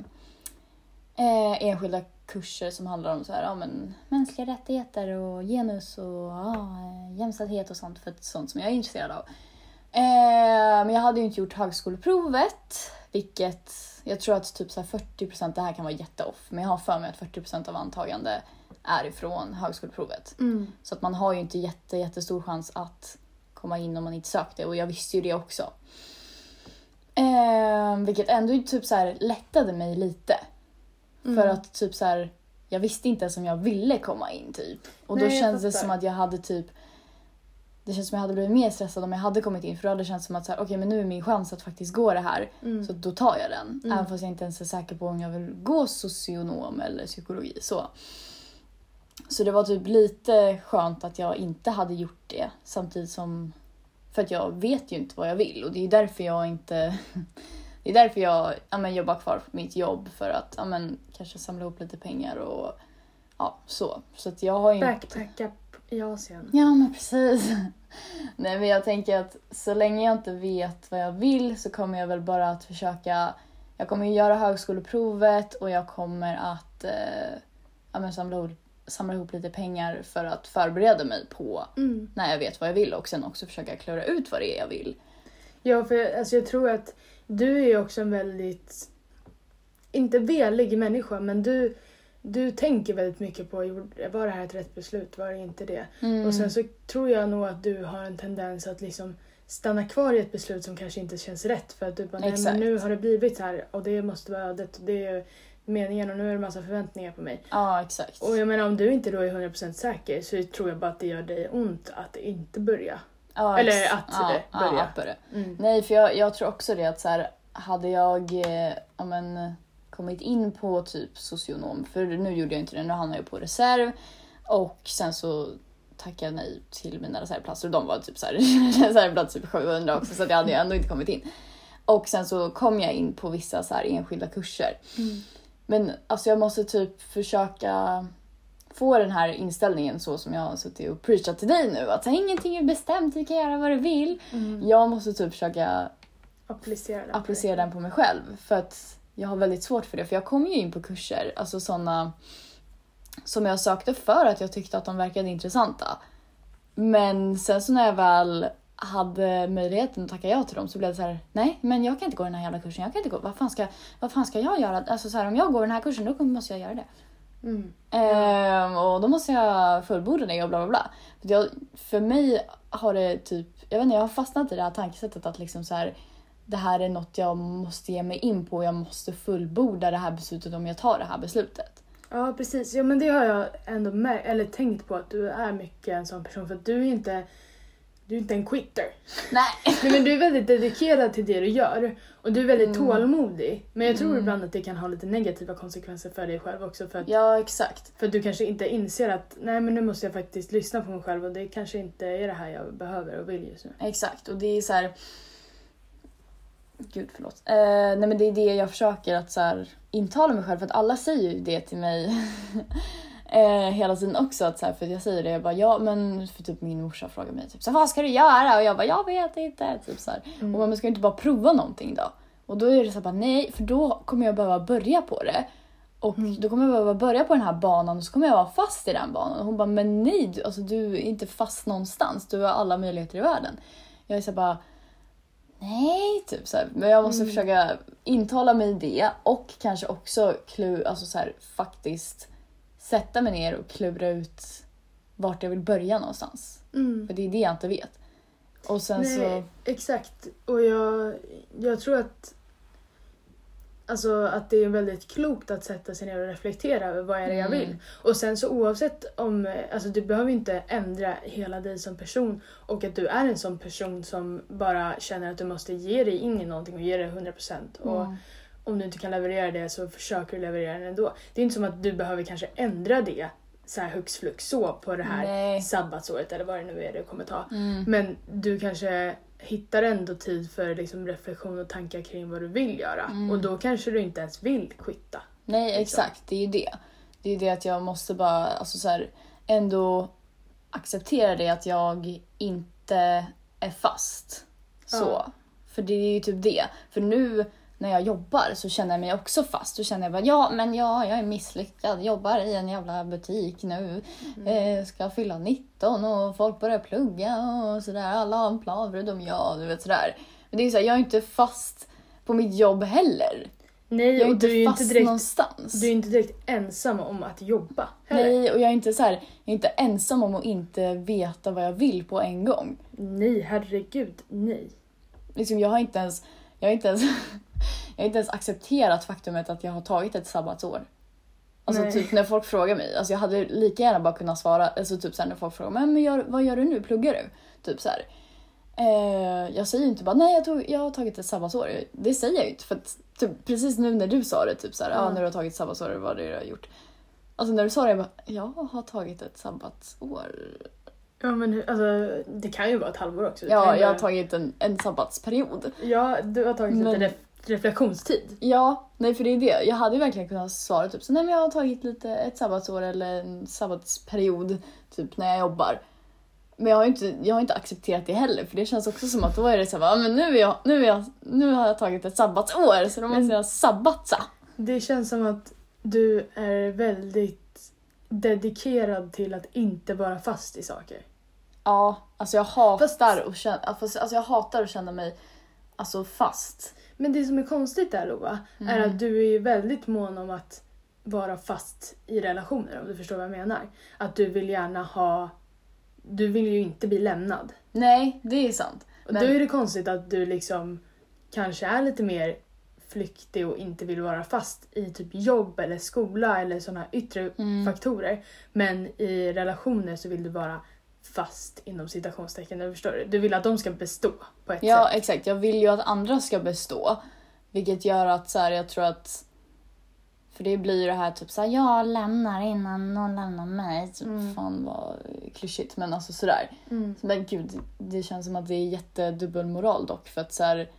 eh, enskilda kurser som handlar om så här, ja, men, mänskliga rättigheter och genus och ja, eh, jämställdhet och sånt för sånt som jag är intresserad av. Eh, men jag hade ju inte gjort högskoleprovet, vilket jag tror att typ så här 40% det här kan vara jätteoff, men jag har för mig att 40% av antagande är ifrån högskoleprovet.
Mm.
Så att man har ju inte jätte, jättestor chans att komma in om man inte sökte och jag visste ju det också. Eh, vilket ändå typ så här lättade mig lite. För
Mm.
att typ så här, jag visste inte ens om jag ville komma in typ. Och då
Nej, jag
kändes det som att jag hade typ det känns som jag hade blivit mer stressad om jag hade kommit in för då hade det känts som att så här, okej men nu är min chans att faktiskt gå det här.
Mm.
Så då tar jag den.
Mm.
Även fast jag inte ens är säker på om jag vill gå socionom eller psykologi. Så. Så det var typ lite skönt att jag inte hade gjort det samtidigt som... För att jag vet ju inte vad jag vill och det är därför jag inte... [LAUGHS] Det är därför jag ja, men, jobbar kvar på mitt jobb för att ja, men, kanske samla ihop lite pengar och ja, så. Så att jag har ju inte...
Backpacka i Asien.
Ja men precis. [LAUGHS] Nej men jag tänker att så länge jag inte vet vad jag vill så kommer jag väl bara att försöka jag kommer ju göra högskoleprovet och jag kommer att eh, ja, men samla, ihop, samla ihop lite pengar för att förbereda mig på
Mm.
när jag vet vad jag vill och sen också försöka klura ut vad det är jag vill.
Ja, för alltså, jag tror att du är ju också en väldigt, inte velig människa, men du, du tänker väldigt mycket på, var det här ett rätt beslut, var det inte det?
Mm.
Och sen så tror jag nog att du har en tendens att liksom stanna kvar i ett beslut som kanske inte känns rätt för att du bara, nej men nu har det blivit så här och det måste vara ödet det är meningen och nu är det massa förväntningar på mig.
Ja exakt.
Och jag menar om du inte då är 100% säker så tror jag bara att det gör dig ont att inte börja.
Ja,
eller att
ja,
det
Ja, att börja.
Mm.
Nej, för jag, jag tror också det att så här, hade jag eh, men, kommit in på typ socionom, för nu gjorde jag inte det, nu hamnade jag på reserv och sen så tackade jag nej till mina reservplatser och de var typ så här, reservplats typ 700 också så att jag hade ju ändå inte kommit in. Och sen så kom jag in på vissa så här enskilda kurser.
Mm.
Men alltså jag måste typ försöka få den här inställningen så som jag har suttit och preachat till dig nu. Att ingenting är bestämt, du kan göra vad du vill.
Mm.
Jag måste typ försöka
Applicera den. på
applicera
dig.
den på mig själv. För att jag har väldigt svårt för det. För jag kom ju in på kurser, alltså sådana som jag sökte för att jag tyckte att de verkade intressanta. Men sen så när jag väl hade möjligheten att tacka ja till dem så blev det så här: nej men jag kan inte gå den här jävla kursen, jag kan inte gå, vad fan ska, vad fan ska jag göra? Alltså så här, om jag går den här kursen då måste jag göra det.
Mm.
Ehm, och då måste jag fullborda det och bla bla bla. För, jag, för mig har det typ, jag vet inte, jag har fastnat i det här tankesättet att liksom så här, det här är något jag måste ge mig in på, jag måste fullborda det här beslutet om jag tar det här beslutet.
Ja precis, ja men det har jag ändå med, eller tänkt på att du är mycket en sån person för att du är inte du är inte en quitter.
Nej. [LAUGHS]
Nej, men du är väldigt dedikerad till det du gör och du är väldigt
Mm.
tålmodig. Men jag tror
Mm.
ibland att det kan ha lite negativa konsekvenser för dig själv också för att,
Ja exakt.
för att du kanske inte inser att nej men nu måste jag faktiskt lyssna på mig själv och det kanske inte är det här jag behöver och vill just nu.
Exakt och det är så här. Gud förlåt. Eh, nej men det är det jag försöker att så här, intala mig själv för att alla säger ju det till mig [LAUGHS] eh, hela tiden också. Att så här, för jag säger det, jag bara ja men för typ min morsa frågar mig typ så här, vad ska du göra? Och jag bara jag vet inte. Typ så.
Mm.
Och man ska inte bara prova någonting då. Och då är det så här, bara nej för då kommer jag behöva börja på det. Och
Mm.
då kommer jag behöva börja på den här banan och så kommer jag vara fast i den banan. Och hon bara men nej du, alltså, du är inte fast någonstans. Du har alla möjligheter i världen. Jag är så här bara Nej, typ så här. Men jag måste
Mm.
försöka intala mig det och kanske också klu, alltså så här, faktiskt sätta mig ner och klura ut vart jag vill börja någonstans.
Mm.
För det är det jag inte vet. Och sen
Nej,
så...
exakt. Och jag, jag tror att Alltså att det är väldigt klokt att sätta sig ner och reflektera över vad är det jag
Mm.
vill. Och sen så oavsett om, alltså du behöver inte ändra hela dig som person och att du är en sån person som bara känner att du måste ge dig in i någonting och ge det 100% och
Mm.
om du inte kan leverera det så försöker du leverera det ändå. Det är inte som att du behöver kanske ändra det så här hux flux så på det här
Nej.
sabbatsåret eller vad det nu är det kommer ta.
Mm.
Men du kanske hittar ändå tid för liksom reflektion och tankar kring vad du vill göra.
Mm.
Och då kanske du inte ens vill quitta.
Nej,
liksom.
exakt. Det är ju det. Det är ju det att jag måste bara alltså så här, ändå acceptera det att jag inte är fast. Så.
Ja.
För det är ju typ det. För nu när jag jobbar så känner jag mig också fast. Då känner jag bara ja, men ja, jag är misslyckad. Jobbar i en jävla butik nu. Eh, ska fylla 19 och folk börjar plugga och sådär. Alla har en plan förutom jag. Du vet sådär. Men det är ju såhär, jag är inte fast på mitt jobb heller.
Nej,
Jag är inte
du är
fast
inte direkt,
någonstans.
du är inte direkt ensam om att jobba. heller.
Nej, och jag är inte så här, jag är inte ensam om att inte veta vad jag vill på en gång.
nej, herregud, nej.
Liksom, jag har inte ens, jag har inte ens, jag har inte ens accepterat faktumet att jag har tagit ett sabbatsår. Alltså
Nej.
typ när folk frågar mig, alltså jag hade lika gärna bara kunnat svara, alltså typ såhär när folk frågar mig, men gör, vad gör du nu, pluggar du? Typ så här. Eh, jag säger inte bara nej jag, tog, jag har tagit ett sabbatsår. Det säger jag ju inte för att typ, precis nu när du sa det, typ så här, ja.
Ja.
när du har tagit sabbatsår, vad det är du har gjort. Alltså när du sa det, jag bara, jag har tagit ett sabbatsår.
Ja men alltså, det kan ju vara ett halvår också. Det
Ja,
ju
jag har tagit en, en sabbatsperiod.
Ja, du har tagit
Men-
lite reflektionstid.
Ja, nej för det är det. Jag hade ju verkligen kunnat svara typ så nej men jag har tagit lite ett sabbatsår eller en sabbatsperiod typ när jag jobbar. Men jag har ju inte, jag har inte accepterat det heller för det känns också som att då är det så här, "Ja, men nu, är jag, nu, är jag, nu har jag tagit ett sabbatsår så då måste jag sabbatsa.
Det känns som att du är väldigt dedikerad till att inte vara fast i saker.
Ja, alltså jag hatar,
Fast-
att känna, alltså jag hatar att känna mig alltså fast.
Men det som är konstigt där Lova, är
Mm.
att du är ju väldigt mån om att vara fast i relationer om du förstår vad jag menar. Att du vill gärna ha... Du vill ju inte bli lämnad.
Nej, det är sant.
Och
Men-
då är det konstigt att du liksom kanske är lite mer flyktig och inte vill vara fast i typ jobb eller skola eller sådana yttre
Mm.
faktorer. Men i relationer så vill du vara fast inom citationstecken. Du förstår du? Du vill att de ska bestå på ett
Ja,
sätt.
exakt. Jag vill ju att andra ska bestå. Vilket gör att så här, jag tror att... För det blir ju det här typ såhär, jag lämnar innan någon lämnar mig. Typ,
Mm.
Fan vad klyschigt men alltså sådär.
Mm.
Men gud, det känns som att det är jättedubbelmoral dock. För att så här,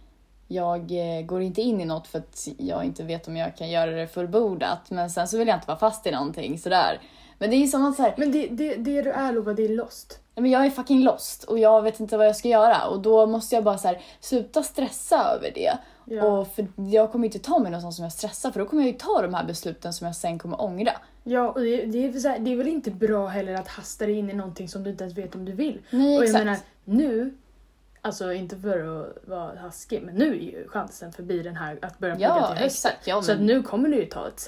jag eh, går inte in i något för att jag inte vet om jag kan göra det fullbordat. Men sen så vill jag inte vara fast i någonting sådär. Men det är som att så här,
Men det, det, det du är Lova, det är lost.
Nej, men jag är fucking lost och jag vet inte vad jag ska göra och då måste jag bara så här, sluta stressa över det.
Ja.
Och för jag kommer inte ta mig någonstans som jag stressar för då kommer jag ju ta de här besluten som jag sen kommer ångra.
Ja, och det, det, är här, det är väl inte bra heller att hasta dig in i någonting som du inte ens vet om du vill.
Nej
och jag
exakt.
menar, nu, alltså inte för att vara taskig, men nu är ju chansen förbi den här att börja plugga
ja
till hösten.
exakt. Ja,
Så att
men,
nu kommer du ju ta ett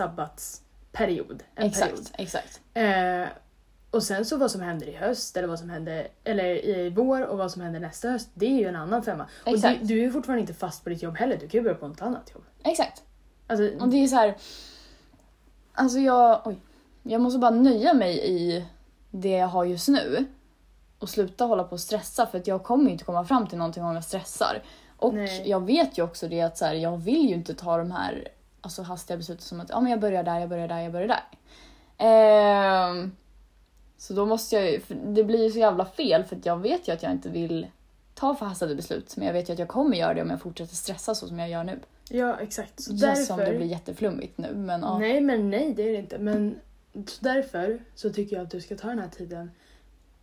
sabbatsperiod. En
exakt,
period.
exakt.
Eh, och sen så vad som händer i höst eller vad som händer eller i vår och vad som händer nästa höst, det är ju en annan femma. Och du,
Exakt.
du är fortfarande inte fast på ditt jobb heller, du kan ju börja på något annat jobb.
Exakt.
Alltså,
Och det är så här. Alltså jag, oj. Jag måste bara nöja mig i det jag har just nu. Och sluta hålla på och stressa för att jag kommer inte komma fram till någonting om jag stressar. Och
Nej.
jag vet ju också det att så här, jag vill ju inte ta de här alltså, hastiga besluten som att ja, men jag börjar där, jag börjar där, jag börjar där. Ehm, så då måste jag ju, för det blir ju så jävla fel för jag vet ju att jag inte vill ta förhastade beslut. Men jag vet ju att jag kommer göra det om jag fortsätter stressa så som jag gör nu.
ja exakt. Så
känns som
därför...
det blir jätteflummigt nu men ja.
Nej men nej det är det inte. Men så därför så tycker jag att du ska ta den här tiden.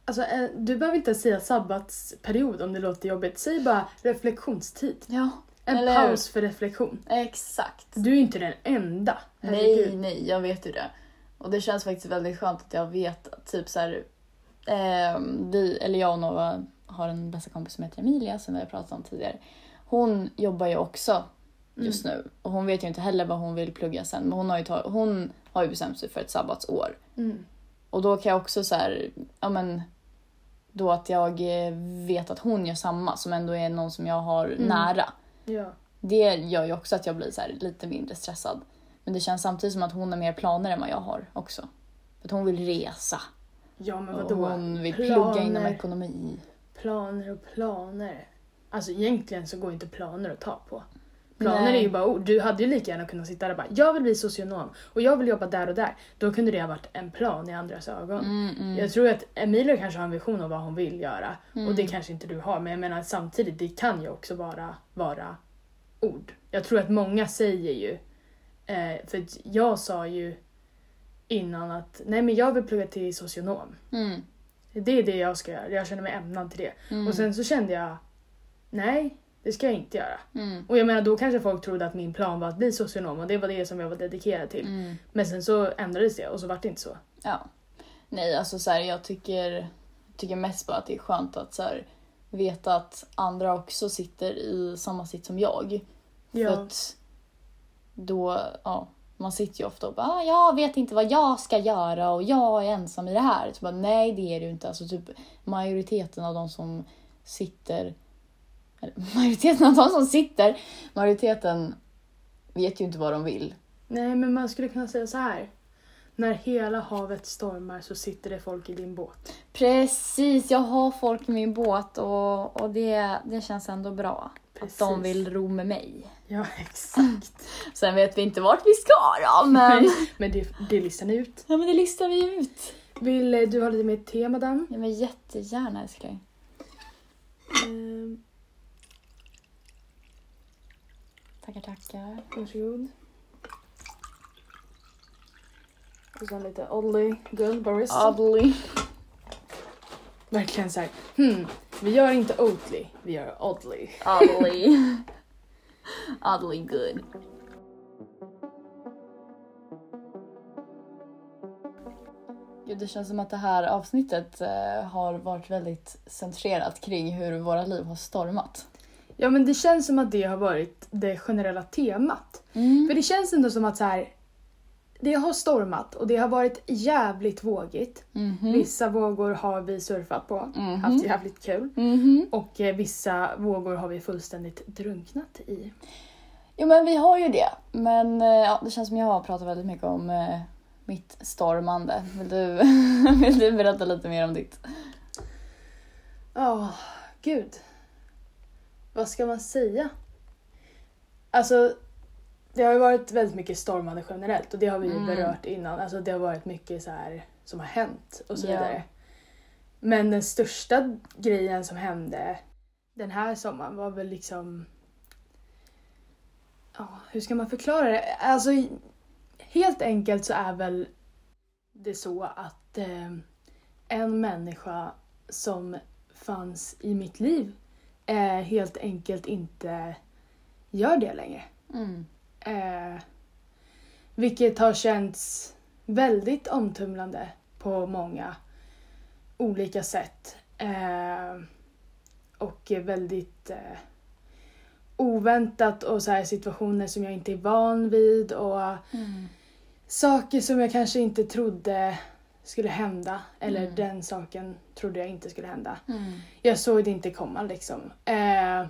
Alltså eh, du behöver inte säga sabbatsperiod om det låter jobbigt. Säg bara reflektionstid.
Ja,
En
Eller-
paus för reflektion.
exakt.
Du är inte den enda.
Nej,
Herregud.
nej, jag vet ju det. Och det känns faktiskt väldigt skönt att jag vet att typ så här, ehm, vi, eller jag och Nova har en bästa kompis som heter Emilia som vi har pratat om tidigare. Hon jobbar ju också just nu och hon vet ju inte heller vad hon vill plugga sen men hon har ju, ta, hon har ju bestämt sig för ett sabbatsår.
Mm.
Och då kan jag också så här, ja men då att jag eh, vet att hon gör samma som ändå är någon som jag har
Mm.
nära.
Ja.
Det gör ju också att jag blir så lite mindre stressad. Men det känns samtidigt som att hon har mer planer än vad jag har också. För att hon vill resa.
ja men
Och
vadå?
hon vill
Planer.
plugga inom ekonomi.
Planer och planer. Alltså egentligen så går inte planer att ta på. Planer
Nej.
är ju bara ord. Du hade ju lika gärna kunnat sitta där och bara jag vill bli socionom och jag vill jobba där och där. Då kunde det ha varit en plan i andras ögon.
Mm, mm.
Jag tror att Emilia kanske har en vision av vad hon vill göra och
Mm.
det kanske inte du har men jag menar samtidigt det kan ju också vara, vara ord. Jag tror att många säger ju, eh, för jag sa ju innan att nej men jag vill plugga till socionom.
Mm,
Det är det jag ska göra, jag känner mig ämnad till det.
mm,
Och sen så kände jag, nej det ska jag inte göra.
mm,
Och jag menar då kanske folk trodde att min plan var att bli socionom och det var det som jag var dedikerad till.
mm.
Men sen så ändrades det och så vart det inte så.
Ja. Nej, alltså så här, jag tycker, tycker mest bara att det är skönt att så här, veta att andra också sitter i samma sitt som jag. För
Ja.
att då, ja, man sitter ju ofta och bara "Ah, jag vet inte vad jag ska göra och jag är ensam i det här. Så bara, nej det är du inte. Alltså typ majoriteten av de som sitter, [LAUGHS] majoriteten av de som sitter, majoriteten vet ju inte vad de vill.
Nej men man skulle kunna säga så här. När hela havet stormar så sitter det folk i din båt.
Precis, jag har folk i min båt och, och det, det känns ändå bra. Att de vill ro med mig.
Ja, [LAUGHS] exakt. [LAUGHS]
Sen vet vi inte vart vi ska då, men...
men det, det listar ni ut.
Ja, men det listar vi ut.
Vill du ha lite mer te, madame?
Ja, men jättegärna älskling.
Mm,
Tackar, tackar.
varsågod. Och så lite Oddly Good Barista.
Oddly.
Verkligen såhär, hmm, vi gör inte Oatly, vi gör Oddly.
Oddly. [LAUGHS] Oddly good. Gud, det känns som att det här avsnittet eh, har varit väldigt centrerat kring hur våra liv har stormat.
Ja men det känns som att det har varit det generella temat. För det känns ändå som att så här, det har stormat och det har varit jävligt vågigt.
Mhm.
Vissa vågor har vi surfat på,
Mhm.
haft jävligt kul.
Mhm.
Och eh, vissa vågor har vi fullständigt drunknat i.
Jo men vi har ju det. Men eh, ja, det känns som jag har pratat väldigt mycket om eh, mitt stormande. Vill du, [LAUGHS] vill du berätta lite mer om ditt?
Ja, gud. Vad ska man säga? Alltså, det har ju varit väldigt mycket stormande generellt och det har vi ju
Mm.
berört innan. Alltså det har varit mycket så här som har hänt och så
Ja.
vidare. Men den största grejen som hände den här sommaren var väl liksom... Ja, hur ska man förklara det? Alltså, helt enkelt så är väl det så att eh, en människa som fanns i mitt liv eh, helt enkelt inte gör det längre.
Mm.
Eh, vilket har känts väldigt omtumlande på många olika sätt. Eh, och väldigt eh, oväntat och så här situationer som jag inte är van vid och
Mm.
saker som jag kanske inte trodde skulle hända. Eller
Mm.
den saken trodde jag inte skulle hända.
Mm.
Jag såg det inte komma liksom. Eh,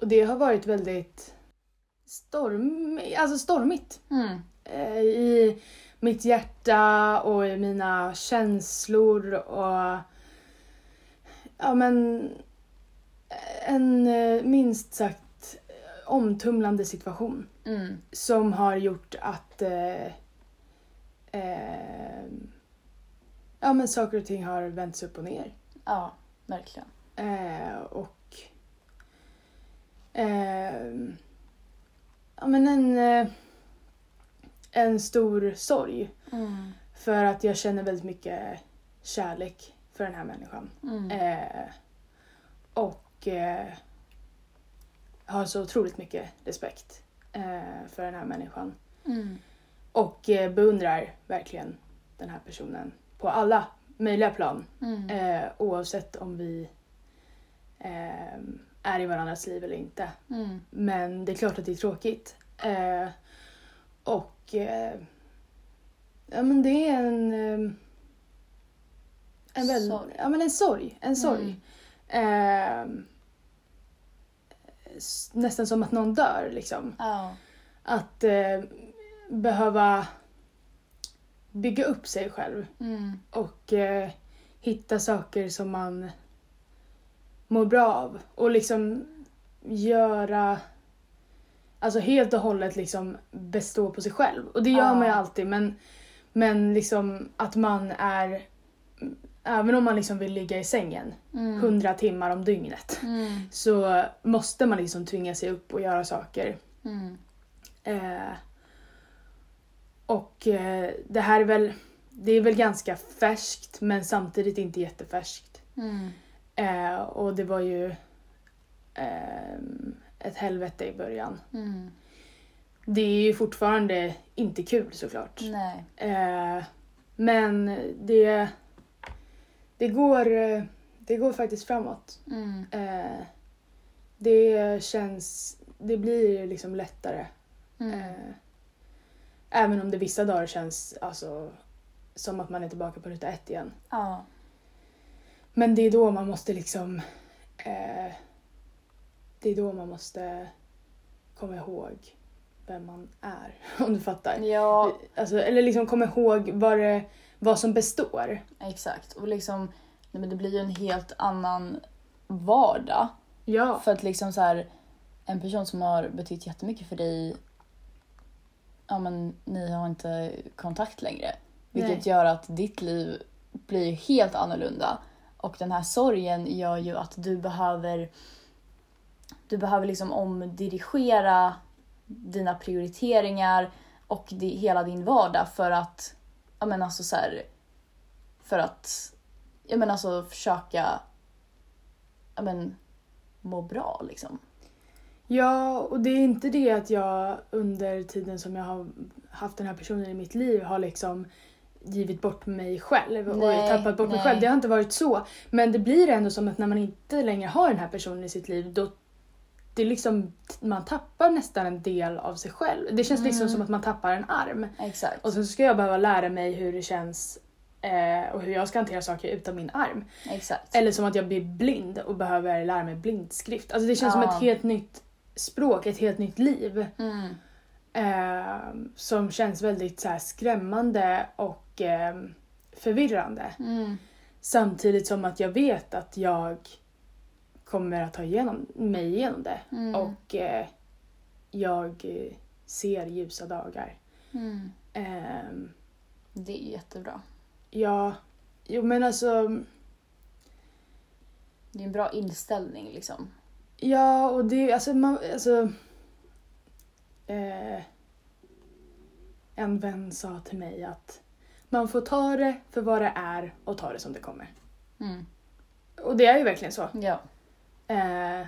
och det har varit väldigt storm, alltså stormigt.
Mm.
Eh, I mitt hjärta och i mina känslor och ja men en eh, minst sagt omtumlande situation
Mm.
som har gjort att eh, eh, ja men saker och ting har vänts upp och ner.
Ja, verkligen.
Eh, och ehm, ja, men en, eh, en stor sorg.
Mm.
För att jag känner väldigt mycket kärlek för den här människan.
Mm.
Eh, och eh, har så otroligt mycket respekt eh, för den här människan.
Mm.
Och eh, beundrar verkligen den här personen på alla möjliga plan.
Mm.
Eh, oavsett om vi eh, är i varandras liv eller inte.
Mm.
Men det är klart att det är tråkigt. Eh, och eh, ja, men det är en, eh, en, väl,
Sorg.
Ja, men en sorg. En sorg. Eh, s- nästan som att någon dör liksom.
Ja.
Att eh, behöva bygga upp sig själv
Mm.
och eh, hitta saker som man mår bra av och liksom göra Alltså helt och hållet liksom bestå på sig själv. Och det gör
Ja.
man ju alltid men, men liksom att man är Även om man liksom vill ligga i sängen
Mm.
hundra timmar om dygnet
Mm.
så måste man liksom tvinga sig upp och göra saker.
Mm.
Eh, och eh, det här är väl, det är väl ganska färskt men samtidigt inte jättefärskt.
Mm.
Eh, och det var ju eh, ett helvete i början.
Mm.
Det är ju fortfarande inte kul såklart. Eh, men det, det, går, eh, det går faktiskt framåt.
Mm.
Eh, det känns, det blir liksom lättare.
Mm.
Även om det vissa dagar känns alltså, som att man är tillbaka på ruta ett igen.
Ja.
Men det är då man måste liksom... Eh, det är då man måste komma ihåg vem man är, [LAUGHS] om du fattar.
Ja,
Alltså, eller liksom komma ihåg vad, det, vad som består.
exakt. Och liksom, nej, men det blir ju en helt annan vardag
Ja.
För att liksom så här, en person som har betytt jättemycket för dig, ja men ni har inte kontakt längre. Vilket
Nej.
gör att ditt liv blir helt annorlunda. Och den här sorgen gör ju att du behöver du behöver liksom omdirigera dina prioriteringar och di, hela din vardag för att, ja men alltså så här, för att, ja men alltså försöka, ja men må bra liksom.
Ja, och det är inte det att jag under tiden som jag har haft den här personen i mitt liv har liksom givit bort mig själv och
Nej,
tappat bort mig
nej.
själv. Det har inte varit så. Men det blir ändå som att när man inte längre har den här personen i sitt liv då det är liksom, man tappar nästan en del av sig själv. Det känns liksom
Mm.
som att man tappar en arm.
Exakt.
Och så ska jag behöva lära mig hur det känns eh, och hur jag ska hantera saker utan min arm.
Exakt.
Eller som att jag blir blind och behöver lära mig blindskrift. Alltså det känns som
Ja.
ett helt nytt språk, ett helt nytt liv.
Mm.
Eh, som känns väldigt så här, skrämmande och eh, förvirrande.
Mm.
Samtidigt som att jag vet att jag kommer att ta igenom, mig igenom det.
Mm.
Och eh, jag ser ljusa dagar.
Mm.
Ehm,
Det är jättebra.
ja, jo men alltså
Det är en bra inställning liksom.
Ja, och det alltså man, alltså. Eh, en vän sa till mig att man får ta det för vad det är och ta det som det kommer.
Mm.
Och det är ju verkligen så.
Ja.
Eh,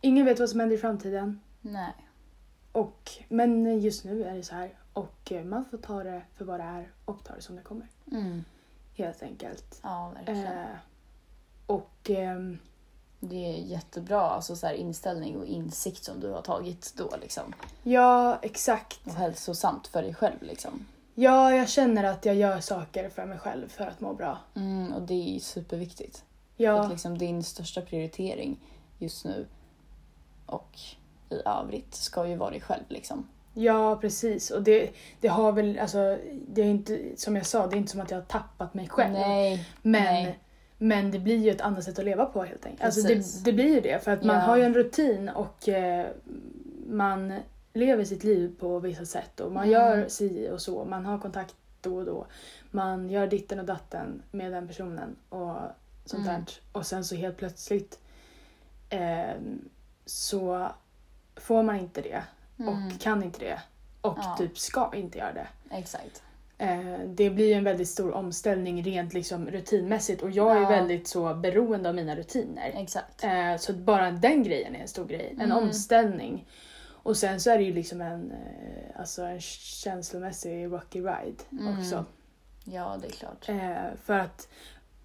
ingen vet vad som händer i framtiden.
Nej.
Och, men just nu är det så här. Och eh, man får ta det för vad det är och ta det som det kommer.
Mm.
Helt enkelt.
Ja, verkligen.
Eh, och ehm,
Det är jättebra alltså, så här, inställning och insikt som du har tagit då liksom.
ja, exakt.
Och hälsosamt för dig själv liksom.
Ja, jag känner att jag gör saker för mig själv för att må bra.
Mm, och det är superviktigt.
Ja,
att liksom din största prioritering just nu och i övrigt ska ju vara dig själv liksom.
ja precis. Och det, det har väl, alltså, det är inte, som jag sa, det är inte som att jag har tappat mig själv.
Nej.
men,
nej.
Men det blir ju ett annat sätt att leva på helt enkelt. Alltså det, det blir ju det, för att man
Ja.
har ju en rutin och eh, man lever sitt liv på vissa sätt och man
Mm.
gör si och så. Man har kontakt då och då. Man gör ditten och datten med den personen och sånt
Mm.
där. Och sen så helt plötsligt eh, så får man inte det
Mm,
och kan inte det och
Ja.
typ ska inte göra det.
exakt.
Eh, det blir en väldigt stor omställning rent liksom rutinmässigt och jag är
Ja.
väldigt så beroende av mina rutiner.
Exakt.
Eh, så bara den grejen är en stor grej, en
Mm.
omställning. Och sen så är det ju liksom en, eh, alltså en känslomässig rocky ride
Mm.
också.
Ja, det är klart.
För att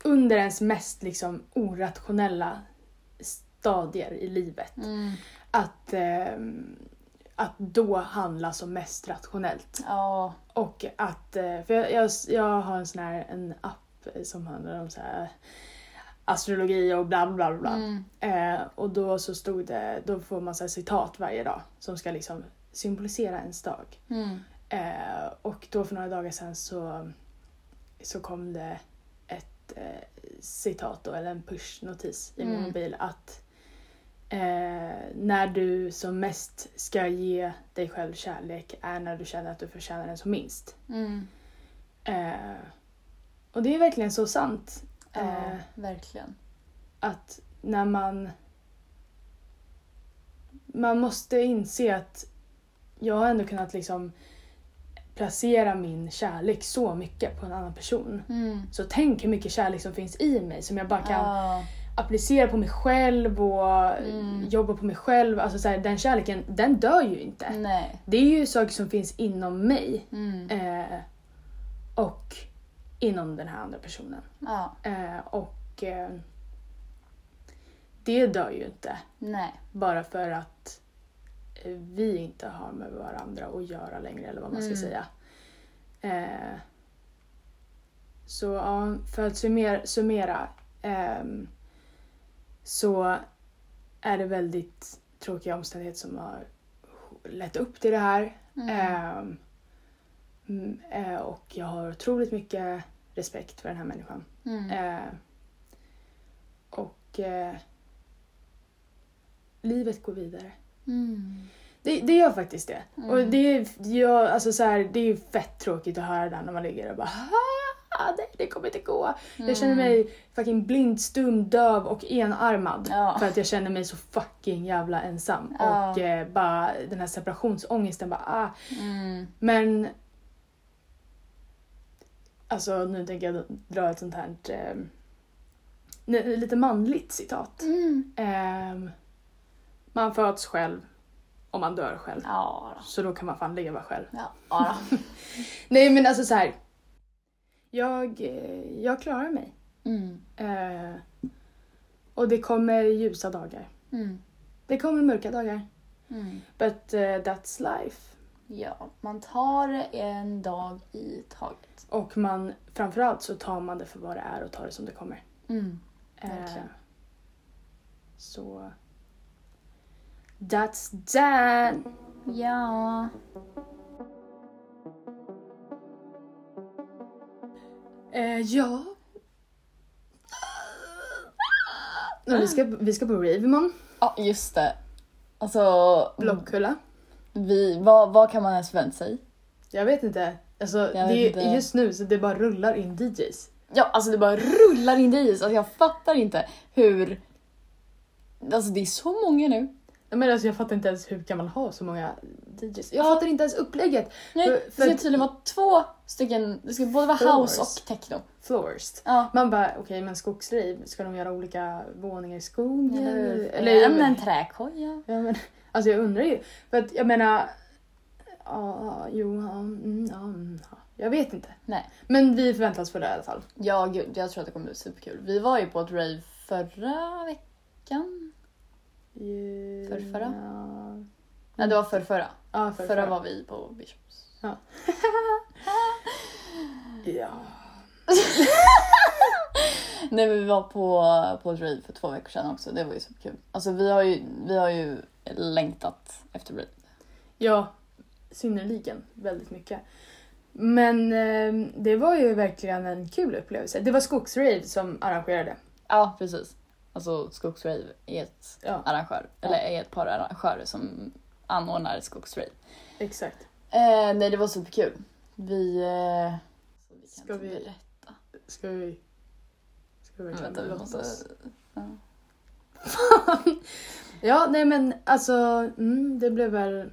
under ens mest liksom orationella stadier i livet,
Mm.
att, eh, att då handla som mest rationellt.
Ja.
Och att, eh, för jag, jag, jag har en sån här en app som handlar om så här astrologi och bla bla bla.
Mm.
Eh, och då så stod det, då får man så citat varje dag som ska liksom symbolisera ens dag.
Mm.
Eh, och då för några dagar sedan så, så kom det ett eh, citat då, eller en pushnotis i min
Mm.
mobil att eh, när du som mest ska ge dig själv kärlek är när du känner att du förtjänar den som minst.
Mm.
Eh, och det är verkligen så sant.
Ja,
Eh,
verkligen.
att när man... Man måste inse att jag har ändå kunnat liksom placera min kärlek så mycket på en annan person.
Mm.
Så tänk hur mycket kärlek som finns i mig som jag bara kan
Ja.
Applicera på mig själv och
Mm.
jobba på mig själv. Alltså så här, den kärleken, den dör ju inte.
Nej.
Det är ju saker som finns inom mig
Mm.
eh, och inom den här andra personen.
Ja.
Eh, och eh, det dör ju inte
Nej.
bara för att eh, vi inte har med varandra att göra längre eller vad man ska
Mm.
säga. Eh, så ja, för att summera, summera ehm, så är det väldigt tråkiga omständigheter som har lett upp till det här.
Mm.
Ehm, mm, eh, och jag har otroligt mycket respekt för den här människan.
Mm.
Eh, och eh, livet går vidare.
Mm.
Det, det gör faktiskt det.
Mm.
Och det är, jag, alltså så här, det är fett tråkigt att höra det när man ligger och bara "Ah, nej, det kommer inte gå. Jag känner mig fucking blind, stum, döv och enarmad.
Ja.
För att jag känner mig så fucking jävla ensam.
Ja.
Och eh, bara den här separationsångesten bara ah.
Mm.
Men Alltså nu tänker jag dra ett sånt här eh, lite manligt citat.
Mm.
Ehm, man föds själv och man dör själv.
Ja.
Så då kan man fan leva själv.
Ja. [LAUGHS]
Nej men alltså så här. Jag, eh, jag klarar mig.
Mm.
Eh, och det kommer ljusa dagar.
Mm.
Det kommer mörka dagar.
Mm.
But eh, that's life.
Ja, man tar en dag i taget.
Och man, framförallt så tar man det för vad det är och tar det som det kommer.
Mm.
Eh,
Verkligen.
så... That's that!
Ja.
Eh, ja. Ja, vi, ska, vi ska på rave imorgon.
Ja, just det. Alltså,
Blockkulla.
vi, vad, vad kan man ens förvänta sig?
Jag vet inte. Alltså,
Jag
det
vet
är
inte.
just nu så det bara rullar in DJs.
Ja, alltså det bara rullar in DJs. Alltså jag fattar inte hur... Alltså det är så många nu.
Menar, alltså, jag fattar inte ens hur kan man ha så många DJs. Jag
Ja.
fattar inte ens upplägget.
Nej,
För-
det ska
för-
tydligen vara två stycken, det ska både vara
Floors.
house och techno.
Floors.
Ja.
Man bara, okej men skogsrave, ska de göra olika våningar i skogen?
Eller,
Eller,
en, en träkoja.
ja, men, alltså jag undrar ju. För att jag menar, ja, jo, ja, mm, ja, mm, ja. Jag vet inte.
Nej.
Men vi förväntar oss för det i alla fall.
Ja, gud, jag tror att det kommer bli superkul. Vi var ju på ett rave förra veckan.
Eh,
Förrförra?
Ja,
Nej, det var förrförra.
ja förra,
Förra var vi på Bishops.
Ja. [LAUGHS] [LAUGHS]
Nej, men vi var på, på rave för två veckor sedan också. Det var ju superkul. Alltså vi har ju, vi har ju längtat efter rave.
Ja, synnerligen. Väldigt mycket. Men eh, det var ju verkligen en kul upplevelse. Det var Skogsrave som arrangerade.
Ja, precis. Alltså Skogsrave är ett
Ja,
arrangör, eller är ett par arrangörer som anordnar Skogsrave.
exakt.
Eh, nej, det var superkul. Vi... Eh, vi
Ska vi-
berätta.
Ska vi... Ska vi verkligen
Vänta, vi måste... Ja. [LAUGHS]
Ja, nej men alltså, mm, det blev väl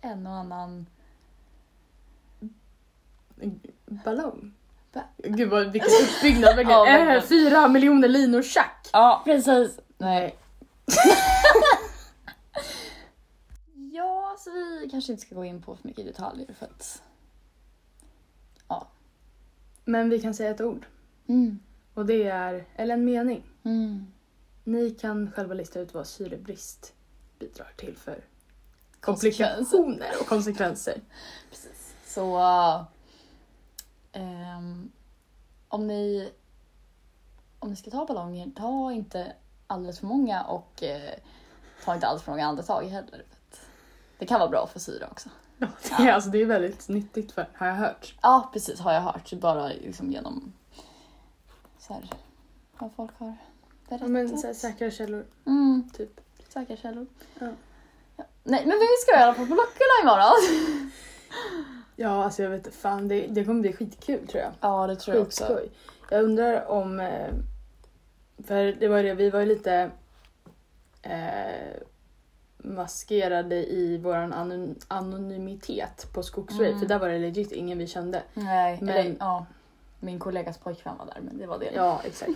En och annan...
ballong. Gud vad, vilken uppbyggnad verkligen.
Ja, verkligen.
äh, fyra miljoner linor tjack!
Ja, precis. Nej. [LAUGHS] ja, så vi kanske inte ska gå in på för mycket detaljer för att...
Men vi kan säga ett ord.
Mm.
Och det är, eller en mening.
Mm.
Ni kan själva lista ut vad syrebrist bidrar till för komplikationer och konsekvenser. [LAUGHS]
Precis. Så... ehm, om ni... Om ni ska ta ballonger, ta inte alldeles för många och eh, ta inte alldeles för många andetag heller. Det kan vara bra för syre också. [LAUGHS]
Ja, det, är, alltså, det är väldigt nyttigt för, har jag hört.
Ja, precis har jag hört. Bara liksom genom så här, vad folk har berättat.
Ja, men så här, säkra källor,
Mm,
typ.
säkra källor.
Ja.
Ja. Nej, men vi ska göra på Blockerna imorgon. [LAUGHS]
Ja, alltså jag vet fan det, det kommer bli skitkul tror jag.
Ja, det tror jag också.
Skitskoj. Jag undrar om... eh, För det var det, vi var ju lite eh, maskerade i våran anon- anonymitet på Skogsrave.
Mm.
För där var det legit ingen vi kände.
Nej,
Men-
eller ja. Min kollegas pojkvän var där, men det var det.
Ja, exakt.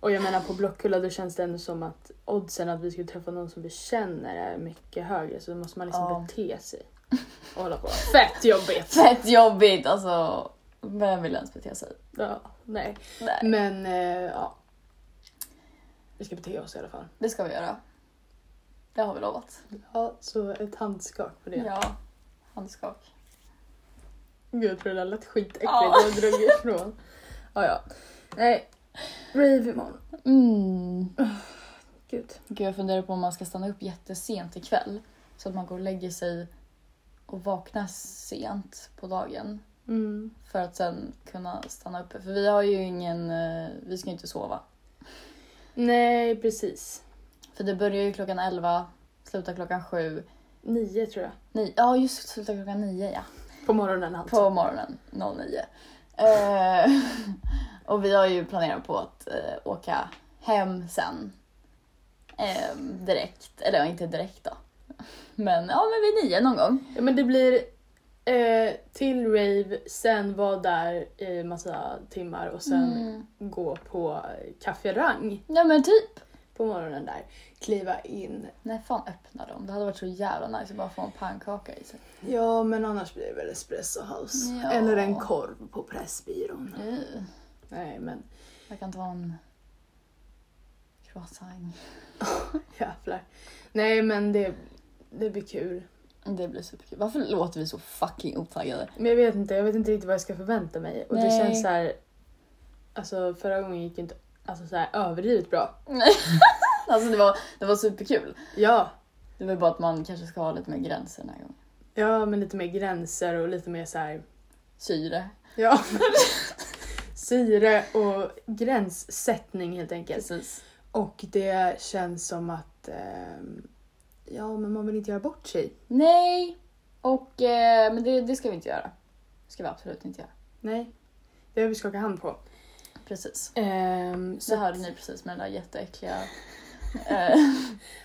Och jag menar på Blockkulla då känns det ändå som att oddsen att vi skulle träffa någon som vi känner är mycket högre. Så då måste man liksom
Ja.
bete sig. Och hålla på. Fett jobbigt!
Fett jobbigt, alltså. Vem vill ens bete sig?
Ja, nej.
Nej.
Men eh, ja. Vi ska bete oss i alla fall.
Det ska vi göra. Det har vi lovat.
Ja, så ett handskak på det.
Ja. Handskak.
Gud, jag tror det lät skitäckligt.
Ja.
Jag drog ifrån. Ja, ja. Nej. Rave imorgon.
Mm.
Gud.
Gud, jag funderar på om man ska stanna upp jättesent ikväll. Så att man går och lägger sig och vaknar sent på dagen.
Mm.
För att sen kunna stanna uppe. För vi har ju ingen, eh, vi ska ju inte sova.
Nej, precis.
För det börjar ju klockan 11 slutar klockan sju.
Nio tror jag.
Ni, ja, just slutar klockan nio ja.
På morgonen alltså.
På morgonen 09. Eh, [LAUGHS] och vi har ju planerat på att eh, åka hem sen. Eh, direkt, eller inte direkt då. Men ja, men vid nio någon gång.
Ja, men det blir eh, till rave, sen vara där i massa timmar och sen
Mm.
gå på kafferang
Ja men typ.
på morgonen där. Kliva in.
När fan öppnar de? Det hade varit så jävla nice att bara få en pannkaka i sig.
Ja, men annars blir det väl espresso house.
Ja.
Eller en korv på Pressbyrån.
Uh,
Nej, men
jag kan ta en croissant. [LAUGHS]
jävlar. Nej, men det, det blir kul.
Det blir superkul. Varför låter vi så fucking otaggade?
Men jag vet inte, jag vet inte riktigt vad jag ska förvänta mig. Och det
Nej.
känns så här. Alltså förra gången gick det inte alltså, så här, överdrivet bra. [LAUGHS]
Alltså det var, det var superkul.
Ja,
Det var bara att man kanske ska ha lite mer gränser den här gången.
ja men lite mer gränser och lite mer så här.
Syre.
Ja. [LAUGHS] Syre och gränssättning helt enkelt.
Precis.
Och det känns som att ehm, ja, men man vill inte göra bort sig.
Nej. Och, eh, men det, det ska vi inte göra. Det ska vi absolut inte göra.
Nej, det har vi skakat hand på.
Precis.
Ehm,
Så
så
hörde ni precis med den där jätteäckliga... [LAUGHS] Eh,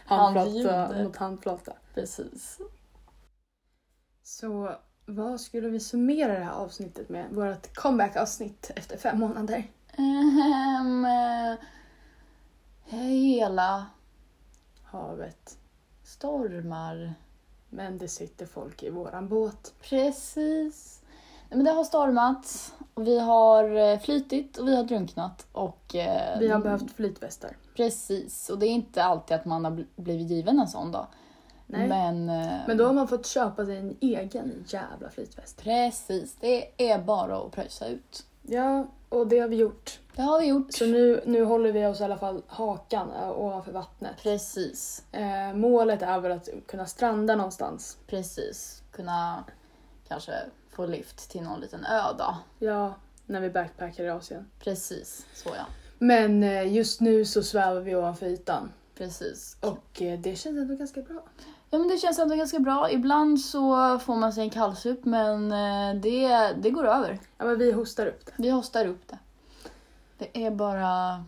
handljudet.
mot handflata.
precis.
Så vad skulle vi summera det här avsnittet med? Vårt comeback-avsnitt efter fem månader.
Eh, hela
Havet.
Stormar.
Men det sitter folk i våran båt.
Precis. Nej, men det har stormat. Och vi har eh, flytit och vi har drunknat. Och, eh,
Vi har behövt flytvästar.
Precis. Och det är inte alltid att man har bl- blivit given en sån då.
Nej.
Men, eh,
Men då har man fått köpa sig en egen jävla flytväst.
Precis. Det är bara att pröjsa ut.
Ja, och det har vi gjort.
Det har vi gjort.
Så nu, nu håller vi oss i alla fall hakan eh, ovanför vattnet.
Precis.
Eh, målet är väl att kunna stranda någonstans.
Precis. Kunna kanske få lift till någon liten ö då.
Ja, när vi backpackar i Asien.
Precis. Så ja.
Men eh, just nu så svävar vi ovanför ytan.
Precis.
Och eh, det känns ändå ganska bra.
Ja men det känns ändå ganska bra. Ibland så får man sig en kallsup men eh, det, det går över.
Ja, men vi hostar upp det.
Vi hostar upp det. Det är bara...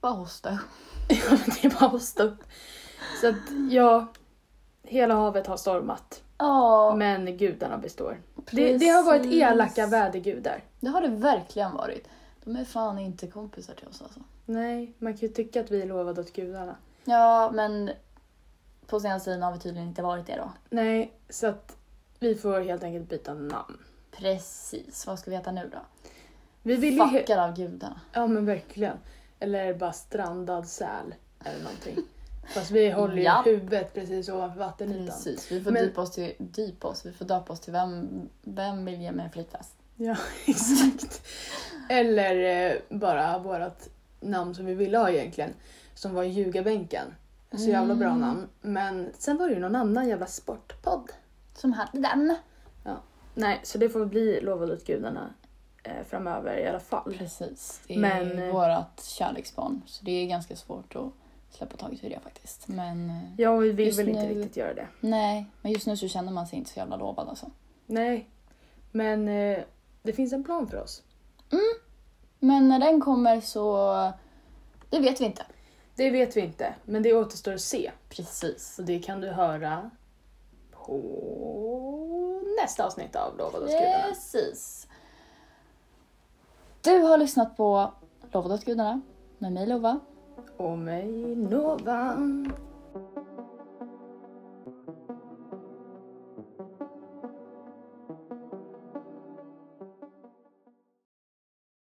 Bara hosta upp. [LAUGHS]
Ja, men det är bara hosta upp. Så att, ja. Hela havet har stormat.
Ja,
Men gudarna består. Det, det har varit elaka vädergudar.
Det har det verkligen varit. De är fan inte kompisar till oss alltså.
Nej, man kan ju tycka att vi är lovade åt gudarna.
Ja, men på senaste tiden har vi tydligen inte varit det då.
Nej, så att vi får helt enkelt byta namn.
Precis. Vad ska vi heta nu då?
Vi vill ju...
Fuckar av gudarna.
Ja men verkligen. Eller bara strandad säl eller någonting. [LAUGHS] Fast vi håller ju
Ja.
huvudet precis ovanför vattenytan.
Precis. Vi får
Men-
dypa oss till... Dypa oss. Vi får döpa oss till vem, vem vill ge mig en flytväst?
Ja, [LAUGHS] exakt. Eller eh, bara vårt namn som vi ville ha egentligen. Som var Ljugarbänken. Så jävla bra
Mm.
namn. Men sen var det ju någon annan jävla sportpodd.
Som hade den.
Nej, så det får bli lovad åt gudarna eh, framöver i alla fall.
Precis. Det är
Men, eh,
vårat kärleksbarn. Så det är ganska svårt att släppa taget i det faktiskt. Men eh,
Ja, vi vill väl inte
nu-
riktigt göra det.
nej, men just nu så känner man sig inte så jävla lovad alltså.
Nej, men eh, det finns en plan för oss.
Men när den kommer så... Det vet vi inte.
Det vet vi inte, men det återstår att se.
Precis.
Och det kan du höra på nästa avsnitt av Lovad åt gudarna.
Precis. Du har lyssnat på Lovad åt gudarna med mig Lova.
Och mig Nova.